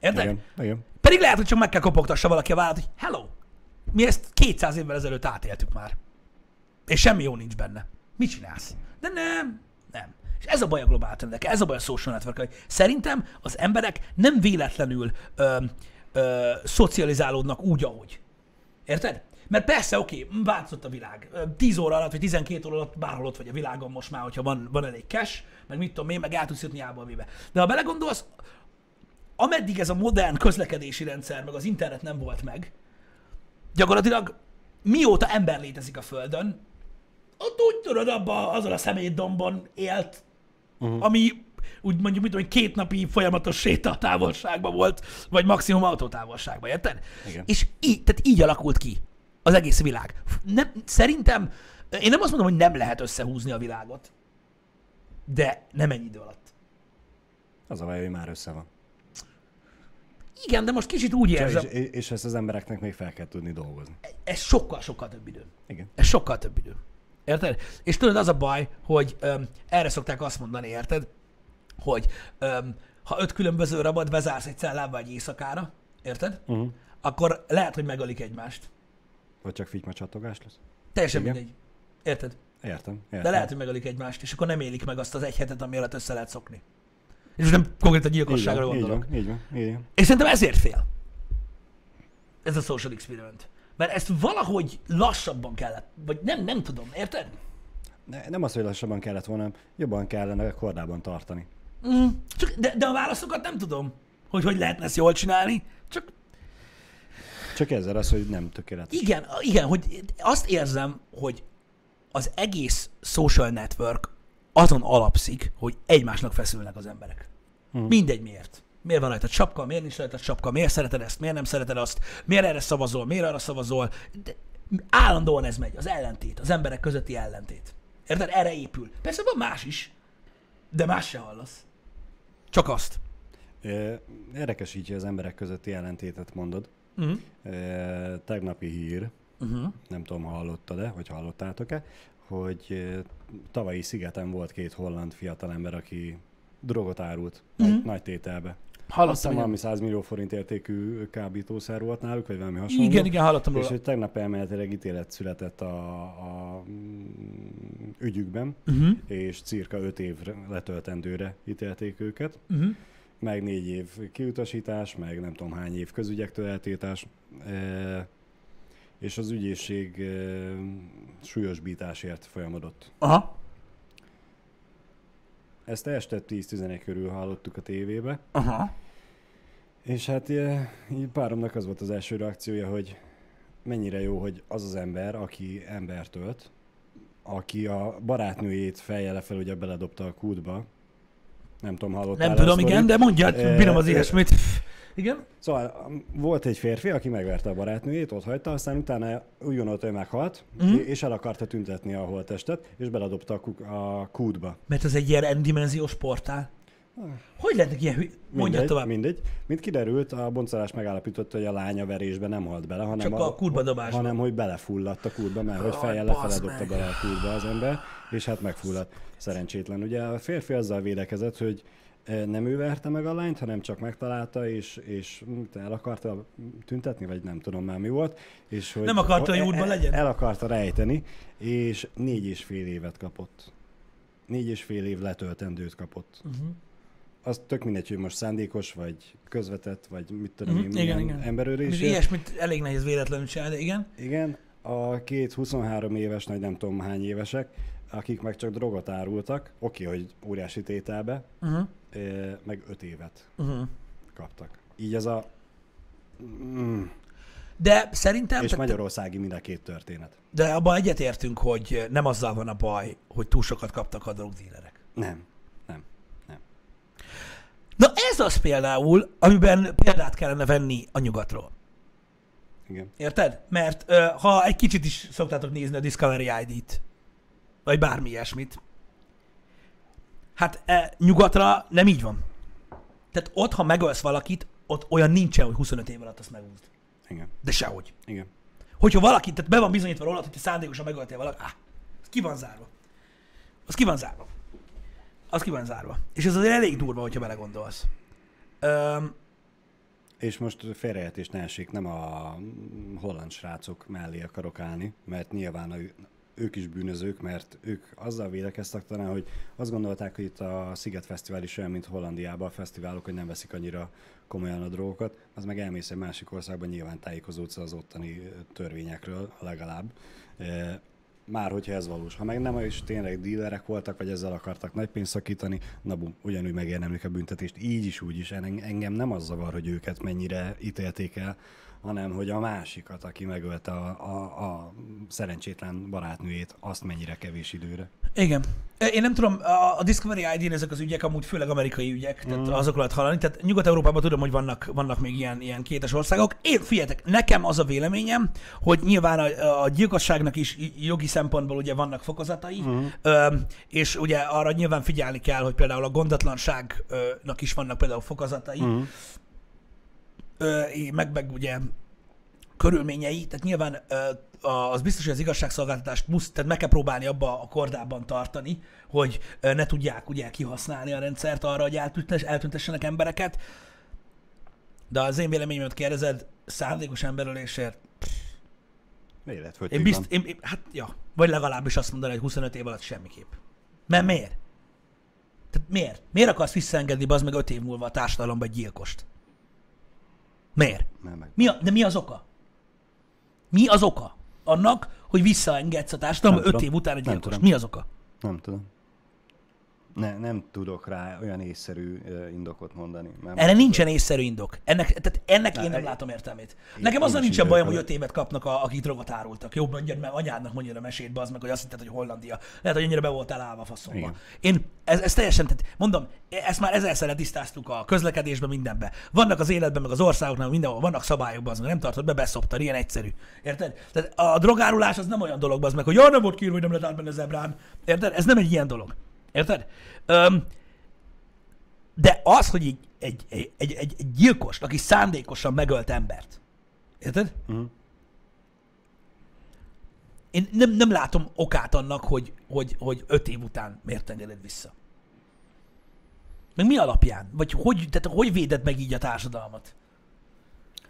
Érted?
Igen, igen.
Pedig lehet, hogy csak meg kell kopogtassa valaki a vállat, hogy hello, mi ezt 200 évvel ezelőtt átéltük már. És semmi jó nincs benne. Mit csinálsz? De nem. És ez a baj a globál trendekkel, ez a baj a social network Szerintem az emberek nem véletlenül ö, ö, szocializálódnak úgy, ahogy. Érted? Mert persze, oké, változott a világ. Ö, 10 óra alatt, vagy 12 óra alatt bárhol ott vagy a világon most már, hogyha van, van elég cash, meg mit tudom én, meg el tudsz jutni A-ból B-be. De ha belegondolsz, ameddig ez a modern közlekedési rendszer, meg az internet nem volt meg, gyakorlatilag mióta ember létezik a Földön, ott úgy tudod, abban azon a szemétdombon élt, uh-huh. ami úgy mondjuk, tudom, én, két napi folyamatos séta távolságban volt, vagy maximum autótávolságban, érted?
Igen.
És így, tehát így alakult ki az egész világ. Nem, szerintem, én nem azt mondom, hogy nem lehet összehúzni a világot, de nem ennyi idő alatt.
Az a baj, hogy már össze van.
Igen, de most kicsit úgy
És,
érzem,
és, és ezt az embereknek még fel kell tudni dolgozni.
ez sokkal-sokkal több idő.
Igen.
Ez sokkal több idő. Érted? És tudod, az a baj, hogy öm, erre szokták azt mondani, érted? Hogy öm, ha öt különböző rabat bezársz egy cellába egy éjszakára, érted?
Uh-huh.
Akkor lehet, hogy megölik egymást.
Vagy csak figyma csatogás lesz?
Teljesen
Igen.
mindegy. Érted?
Értem. értem.
De lehet, hogy megölik egymást, és akkor nem élik meg azt az egy hetet, ami alatt össze lehet szokni. És most nem konkrétan
így
gyilkosságra
van, így
gondolok.
van, így van, így van.
És szerintem ezért fél. Ez a social experiment. Mert ezt valahogy lassabban kellett, vagy nem, nem tudom, érted?
Ne, nem az, hogy lassabban kellett volna, jobban kellene kordában tartani.
Mm, csak, de, de a válaszokat nem tudom, hogy hogy lehetne ezt jól csinálni. Csak
Csak ezzel az, hogy nem tökéletes.
igen, igen, hogy azt érzem, hogy az egész social network azon alapszik, hogy egymásnak feszülnek az emberek.
Mhm.
Mindegy miért. Miért van rajta csapka, miért nincs rajta csapka, miért szereted ezt, miért nem szereted azt, miért erre szavazol, miért arra szavazol. De állandóan ez megy, az ellentét, az emberek közötti ellentét. Érted? Erre épül. Persze van más is, de más se hallasz. Csak azt.
Érdekes így, hogy az emberek közötti ellentétet mondod.
Uh-huh.
Tegnapi hír,
Uh-huh.
nem tudom, hallottad-e, vagy hallottátok-e, hogy tavalyi szigeten volt két holland fiatalember, aki drogot árult nagy, nagy tételbe.
Hallottam, igen.
valami 100 millió forint értékű kábítószer volt náluk, vagy valami hasonló.
Igen, igen, hallottam
És
róla.
hogy tegnap elméletileg ítélet született a, a mm, ügyükben,
Uh-huh.
és cirka 5 évre letöltendőre ítélték őket,
Uh-huh.
meg 4 év kiutasítás, meg nem tudom hány év közügyektől eltétás, e, és az ügyészség e, súlyosbításért folyamodott.
Aha.
Ezt este 10-11 körül hallottuk a tévébe,
Aha.
és hát e, így páromnak az volt az első reakciója, hogy mennyire jó, hogy az az ember, aki embert ölt, aki a barátnőjét fejjel lefelé ugye beledobta a kútba, nem tudom, hallottál
Nem tudom, igen, de mondja,
Eh,
bírom az
eh,
ilyesmit. Igen?
Szóval um, volt egy férfi, aki megverte a barátnőjét, ott hagyta, aztán utána úgy gondolta, hogy meghalt, mm. és el akarta tüntetni a holttestet, és beledobta a, kuk- a kútba.
Mert ez egy ilyen n-dimenziós portál. Hogy lehetnek ilyen hű... Mondja
Mindegy,
tovább.
Mindegy. Mint kiderült, a boncolás megállapította, hogy a lánya verésbe nem halt bele, hanem,
Csak a kútba dobásban.
hanem hogy belefulladt a kútba, mert hogy fejjel lefele dobta bele a kútba az ember, és hát megfulladt. Szerencsétlen. Ugye a férfi azzal védekezett, hogy nem ő verte meg a lányt, hanem csak megtalálta, és, és mit, el akarta tüntetni, vagy nem tudom már mi volt. És hogy
Nem akarta, hogy
el-
útban
el-
legyen?
El akarta rejteni, és négy és fél évet kapott. Négy és fél év letöltendőt kapott.
Uh-huh.
Az tök mindegy, hogy most szándékos, vagy közvetett, vagy mit tudom
Mhm,
én,
igen, igen.
emberölés.
És ilyesmit elég nehéz véletlenül csinálni, de igen.
Igen, a két 23 éves, nagy nem tudom hány évesek, akik meg csak drogot árultak, oké, hogy óriási tételbe,
Uh-huh.
Meg 5 évet
Uh-huh.
kaptak. Így ez a... Mm,
De szerintem,
és Magyarországi mind a két történet.
de abban egyetértünk, hogy nem azzal van a baj, hogy túl sokat kaptak a drogdílerek.
Nem, nem, nem.
Na ez az például, amiben példát kellene venni a nyugatról.
Igen.
Érted? Mert ha egy kicsit is szoktátok nézni a Discovery ID-t, vagy bármi ilyesmit, hát e, nyugatra nem így van. Tehát ott, ha megölsz valakit, ott olyan nincsen, hogy 25 év alatt azt megúszd.
Igen.
De sehogy.
Igen.
Hogyha valaki, tehát be van bizonyítva rólad, hogy te szándékosan megöltél valakit, áh, az ki van zárva. Az ki van zárva. Az ki van zárva. És ez azért elég durva, hogyha belegondolsz. Öm,
És most félreértés ne essék, nem a holland srácok mellé akarok állni, mert nyilván a, ők is bűnözők, mert ők azzal védekeztek talán, hogy azt gondolták, hogy itt a Sziget Fesztivál is olyan, mint Hollandiában a fesztiválok, hogy nem veszik annyira komolyan a drogokat, az meg elmész egy másik országban, nyilván tájékozódsz az ottani törvényekről legalább. E, Már hogyha ez valós. Ha meg nem, és tényleg dílerek voltak, vagy ezzel akartak nagy pénzt szakítani, na bum, ugyanúgy megérdemlik a büntetést. Így is, úgy is. En- Engem nem az zavar, hogy őket mennyire ítélték el, hanem hogy a másikat, aki megölte a, a, a szerencsétlen barátnőjét, azt mennyire kevés időre.
Igen. Én nem tudom, a- Discovery ID-n ezek az ügyek amúgy főleg amerikai ügyek, tehát mm. azokról lehet hallani. Tehát Nyugat-Európában tudom, hogy vannak, vannak még ilyen, ilyen kétes országok. Én, figyeljetek, nekem az a véleményem, hogy nyilván a, a gyilkosságnak is jogi szempontból ugye vannak fokozatai, mm. és ugye arra nyilván figyelni kell, hogy például a gondatlanságnak is vannak például fokozatai, mm. Meg, meg ugye körülményei, tehát nyilván az biztos, hogy az igazságszolgáltatást musz, tehát meg kell próbálni abba a kordában tartani, hogy ne tudják ugye kihasználni a rendszert arra, hogy eltüntes, eltüntessenek embereket. De az én véleményemet kérdezed, szándékos emberölésért,
Életfogytig
én bizt, én, én, hát ja, vagy legalábbis azt mondani, hogy 25 év alatt semmiképp. Mert miért? Tehát miért? Miért akarsz visszaengedni az meg 5 év múlva a társadalomba egy gyilkost? Miért? Mi a, de mi az oka? Mi az oka annak, hogy visszaengedsz a társadalomba
Nem
5
tudom.
év után gyilkost?
tudom.
Mi az oka?
Nem tudom. Ne, nem tudok rá olyan észszerű indokot mondani. Nem
Erre nincsen észszerű indok. Ennek, tehát ennek én nem
egy-
látom értelmét. Nekem azzal nincsen bajom, hogy 5 évet kapnak, a, akik drogot árultak. Jó, mondjad, mert anyádnak mondjad a mesét, az meg, hogy azt hitted, hogy Hollandia. Lehet, hogy ennyire be voltál állva faszomba.
Igen.
Én ez, ez teljesen, tehát mondom, ezt már ezerszer tisztáztuk a közlekedésben, mindenben. Vannak az életben, meg az országoknál, mindenhol vannak szabályok, az meg nem tartod be, beszoptad, ilyen egyszerű. Érted? Tehát a drogárulás az nem olyan dolog, az meg, hogy ja, nem volt kiírva, hogy nem lehet a zebrán. Érted? Ez nem egy ilyen dolog. Érted? Öm, de az, hogy egy, egy, egy, egy, egy, gyilkost, aki szándékosan megölt embert, érted?
Mhm.
Én nem, nem látom okát annak, hogy, hogy, hogy öt év után miért engeded vissza. Meg mi alapján? Vagy hogy, tehát hogy véded meg így a társadalmat?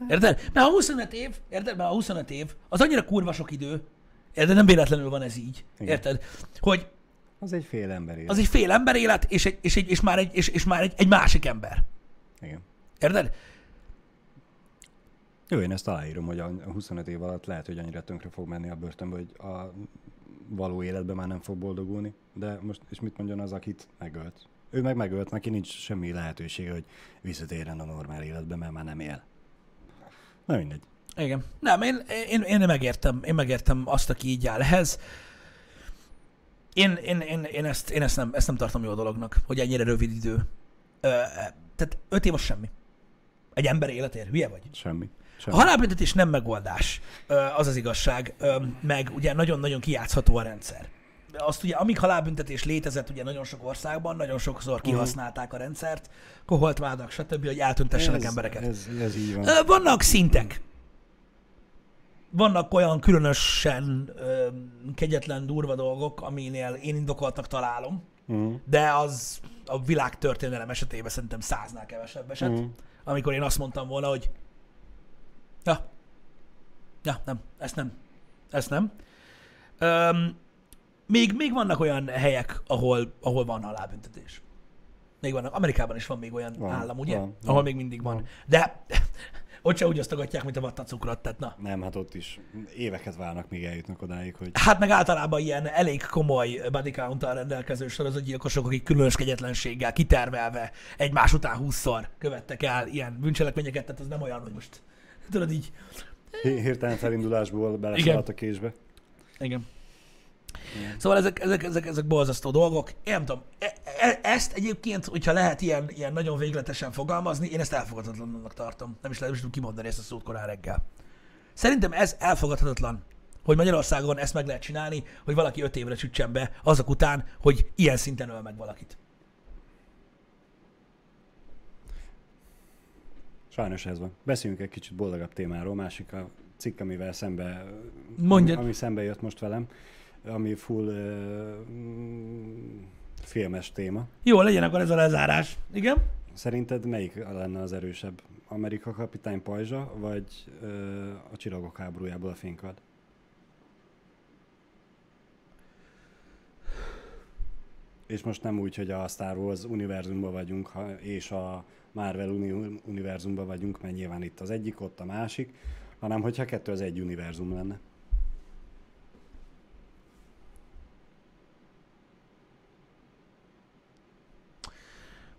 Érted? Mert a 25 év, érted? Mert a 25 év, az annyira kurva sok idő, érted? Nem véletlenül van ez így.
Igen.
Érted? Hogy
Az egy fél ember élet.
az egy fél ember élet, és, egy, és, egy, és már, egy, és, és már egy, egy másik ember.
Igen.
Érted?
Jó, én ezt aláírom, hogy a 25 év alatt lehet, hogy annyira tönkre fog menni a börtönbe, hogy a való életben már nem fog boldogulni. De most, és mit mondjon az, akit megölt? Ő meg megölt, neki nincs semmi lehetősége, hogy visszatérjen a normál életbe, mert már nem él. Na mindegy.
Igen. Nem, én, én, én megértem, én megértem azt, aki így áll ehhez. Én, én, én, én, ezt, én ezt, nem, ezt nem tartom jó dolognak, hogy ennyire rövid idő. Ö, tehát öt év az semmi. Egy ember életér, hülye vagy?
Semmi.
A
Semmi.
halálbüntetés nem megoldás, Ö, az az igazság, Ö, meg ugye nagyon-nagyon kijátszható a rendszer. Azt ugye, amíg halálbüntetés létezett ugye nagyon sok országban, nagyon sokszor kihasználták a rendszert, koholtvádak, stb., hogy eltüntessenek embereket.
Ez, ez így van.
Vannak szintek. Vannak olyan különösen ö, kegyetlen, durva dolgok, aminél én indokoltnak találom,
Mm.
de az a világ történelem esetében szerintem száznál kevesebb eset,
Mhm.
amikor én azt mondtam volna, hogy ja, ja, nem, ezt nem, ezt nem. Öm, még, még vannak olyan helyek, ahol, ahol van halálbüntetés. Még vannak. Amerikában is van még olyan
Van,
állam, ugye?
van,
ahol
van,
még mindig van.
van.
De ott se úgy osztogatják, mint a vattacukrot, tehát na.
Nem, hát ott is éveket várnak, míg eljutnak odáig, hogy
Hát meg általában ilyen elég komoly body count rendelkező sorozatgyilkosok, akik különös kegyetlenséggel, kitervelve egymás után húszszor követtek el ilyen bűncselekményeket, tehát az nem olyan, hogy most tudod így.
hirtelen felindulásból beleszaladt a késbe.
Igen. Szóval ezek, ezek, ezek, ezek borzasztó dolgok. Én nem tudom, e- e- ezt egyébként, hogyha lehet ilyen, ilyen nagyon végletesen fogalmazni, én ezt elfogadhatatlannak tartom. Nem is lehet, nem is tudom kimondani ezt a szót korán reggel. Szerintem ez elfogadhatatlan, hogy Magyarországon ezt meg lehet csinálni, hogy valaki öt évre csütsen be azok után, hogy ilyen szinten öl meg valakit.
Sajnos ez van. Beszéljünk egy kicsit boldogabb témáról. Másik a cikk, amivel szembe,
Mondjad.
ami szembe jött most velem, ami full uh, filmes téma.
Jó, legyen akkor ez a lezárás. Igen?
Szerinted melyik lenne az erősebb? Amerika kapitány pajzsa, vagy uh, a csillagok háborújából a fénykard? és most nem úgy, hogy a Star Wars univerzumban vagyunk, ha, és a Marvel uni- univerzumban vagyunk, mert nyilván itt az egyik, ott a másik, hanem hogyha kettő az egy univerzum lenne.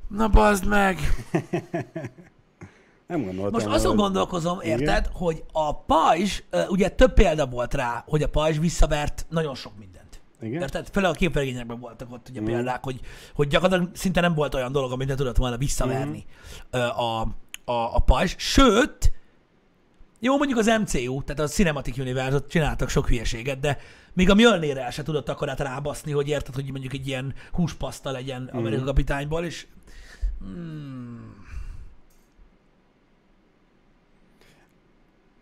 Na bazd meg!
Nem gondoltam.
Most azon
hogy-
gondolkozom,
Igen?
érted, hogy a pajzs, ugye több példa volt rá, hogy a pajzs visszavert nagyon sok mindent.
Igen?
Érted? Főleg a képregényekben voltak ott ugye példák, hogy, hogy gyakorlatilag szinte nem volt olyan dolog, amit ne tudott volna visszaverni ö, a, a, a pajzs. Sőt, jó, mondjuk az MCU, tehát a Cinematic universe csináltak sok hülyeséget, de még a Mjölnére el se tudott akkorát rábaszni, hogy érted, hogy mondjuk egy ilyen húspaszta legyen Amerika kapitányból, és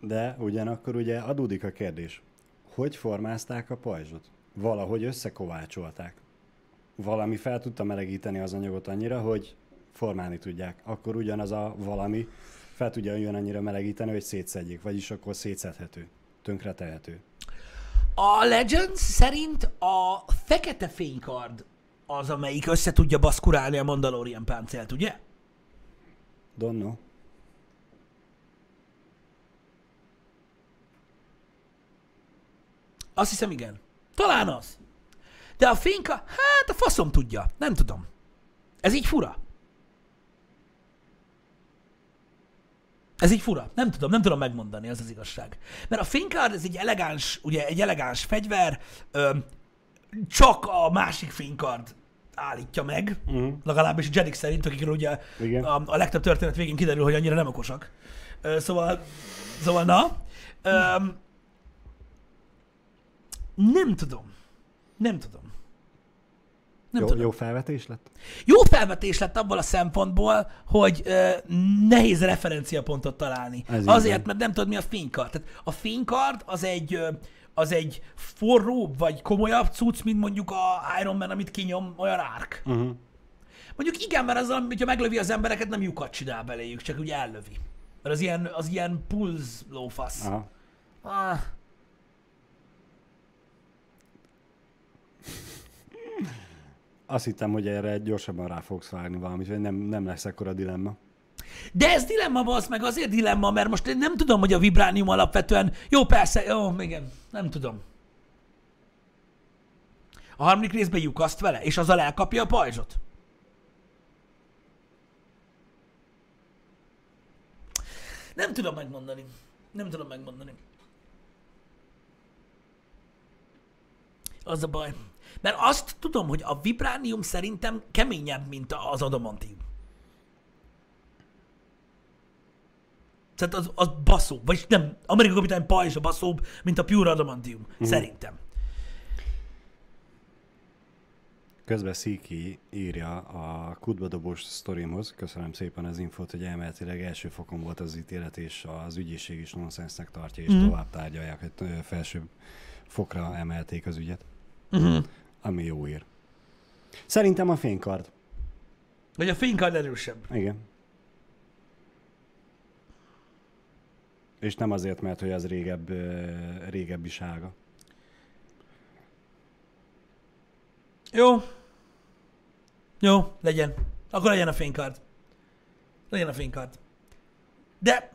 De ugyanakkor ugye adódik a kérdés, hogy formázták a pajzsot? Valahogy összekovácsolták. Valami fel tudta melegíteni az anyagot annyira, hogy formálni tudják. Akkor ugyanaz a valami fel tudja olyan annyira melegíteni, hogy szétszedjék, vagyis akkor szétszedhető, tönkretehető.
A Legends szerint a fekete fénykard az, amelyik össze tudja baszkurálni a Mandalorian páncélt, ugye?
Don't know.
Azt hiszem, igen. Talán az. De a fényka, hát a faszom tudja. Nem tudom. Ez így fura. Ez így fura. Nem tudom, nem tudom megmondani, az az igazság. Mert a fénykard, ez egy elegáns, ugye egy elegáns fegyver, ö, csak a másik fénykard állítja meg, uh-huh. legalábbis a Jedik szerint, akikről ugye
Igen.
a, a legtöbb történet végén kiderül, hogy annyira nem okosak. Ö, szóval, szóval na, ö, nem tudom. Nem tudom. Nem
Jó,
tudom.
jó felvetés lett?
Jó felvetés lett abból a szempontból, hogy ö, nehéz referenciapontot találni.
Ez
Azért,
van.
mert nem tudod, mi a fénykard. Tehát a fénykard az egy, ö, az egy forróbb vagy komolyabb cucc, mint mondjuk a Iron Man, amit kinyom, olyan árk.
Uh-huh.
Mondjuk igen, mert az, hogyha meglövi az embereket, nem lyukat csinál beléjük, csak úgy ellövi. Mert az ilyen, az ilyen pulz lófasz.
Aha.
Ah.
Azt hittem, hogy erre gyorsabban rá fogsz vágni valamit, vagy nem, nem lesz ekkora dilemma.
De ez dilemma, az meg azért dilemma, mert most én nem tudom, hogy a vibránium alapvetően... Jó, persze, jó, igen, nem tudom. A harmadik részben lyukaszt vele, és azzal elkapja a pajzsot. Nem tudom megmondani. Nem tudom megmondani. Az a baj. Mert azt tudom, hogy a vibránium szerintem keményebb, mint az adamantium. Tehát az, az baszó, vagyis nem, Amerika kapitány pajzsa baszóbb, mint a Pure Adamantium, mm. szerintem.
Közben Sziki írja a kutbadobós sztorimhoz, köszönöm szépen az infót, hogy elméletileg első fokon volt az ítélet, és az ügyészség is nonsensnek tartja, és mm. tovább tárgyalják, hogy felsőbb fokra emelték az ügyet.
Uh-huh.
Ami jó ír. Szerintem a fénykard.
Vagy a fénykard erősebb.
Igen. És nem azért, mert hogy az régebb, régebbi sága.
Jó. Jó, legyen. Akkor legyen a fénykard. Legyen a fénykard. De...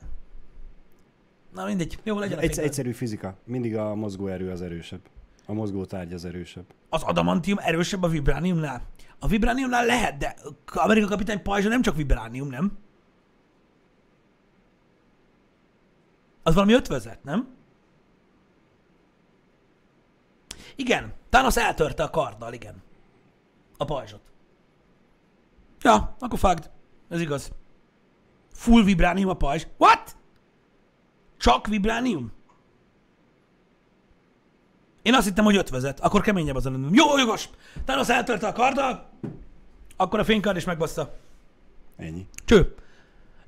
Na mindegy. Jó, legyen a
Egy,
fénykard.
egyszerű fizika. Mindig a mozgóerő az erősebb. A mozgó tárgy az erősebb.
Az adamantium erősebb a vibrániumnál? A vibrániumnál lehet, de Amerika kapitány pajzsa nem csak vibránium, nem? Az valami ötvözet, nem? Igen, Thanos eltörte a karddal, igen. A pajzsot. Ja, akkor fagd. Ez igaz. Full vibránium a pajzs. What? Csak vibránium? Én azt hittem, hogy ötvözet. Akkor keményebb az a lenni. Jó, jogos! Thanos eltörte a karddal, akkor a fénykard is megbassza.
Ennyi.
Cső.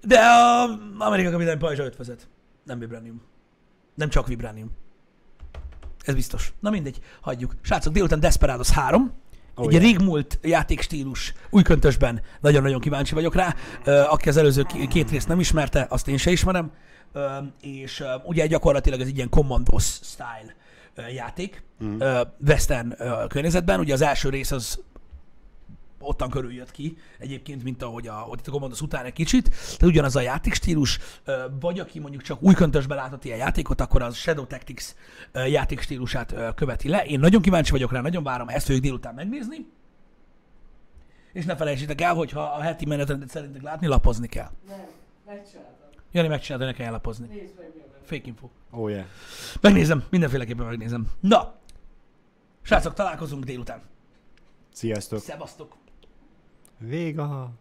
De a Amerika kapitány pajzsa ötvözet. Nem vibránium. Nem csak vibránium. Ez biztos. Na mindegy, hagyjuk. Srácok, délután Desperados 3.
Oh,
egy
yeah.
régmúlt játékstílus új köntösben. Nagyon-nagyon kíváncsi vagyok rá. Aki az előző két részt nem ismerte, azt én se ismerem. És ugye gyakorlatilag ez egy ilyen Commandos style játék. Mm. Western környezetben. Ugye az első rész az ottan körül jött ki, egyébként, mint ahogy a, ahogy a Commandos után egy kicsit. Tehát ugyanaz a játékstílus, vagy aki mondjuk csak új köntösbe látott ilyen játékot, akkor az Shadow Tactics játékstílusát követi le. Én nagyon kíváncsi vagyok rá, nagyon várom, ezt fogjuk délután megnézni. És ne felejtsétek el, hogy ha a heti menetrendet szeretnétek látni, lapozni kell.
Nem, megcsináltam.
Jani megcsinálta, ne kell lapozni.
Nézd meg.
Fake info.
Oh yeah.
Megnézem, mindenféleképpen megnézem. Na, srácok, találkozunk délután.
Sziasztok.
Szevasztok!
Véga.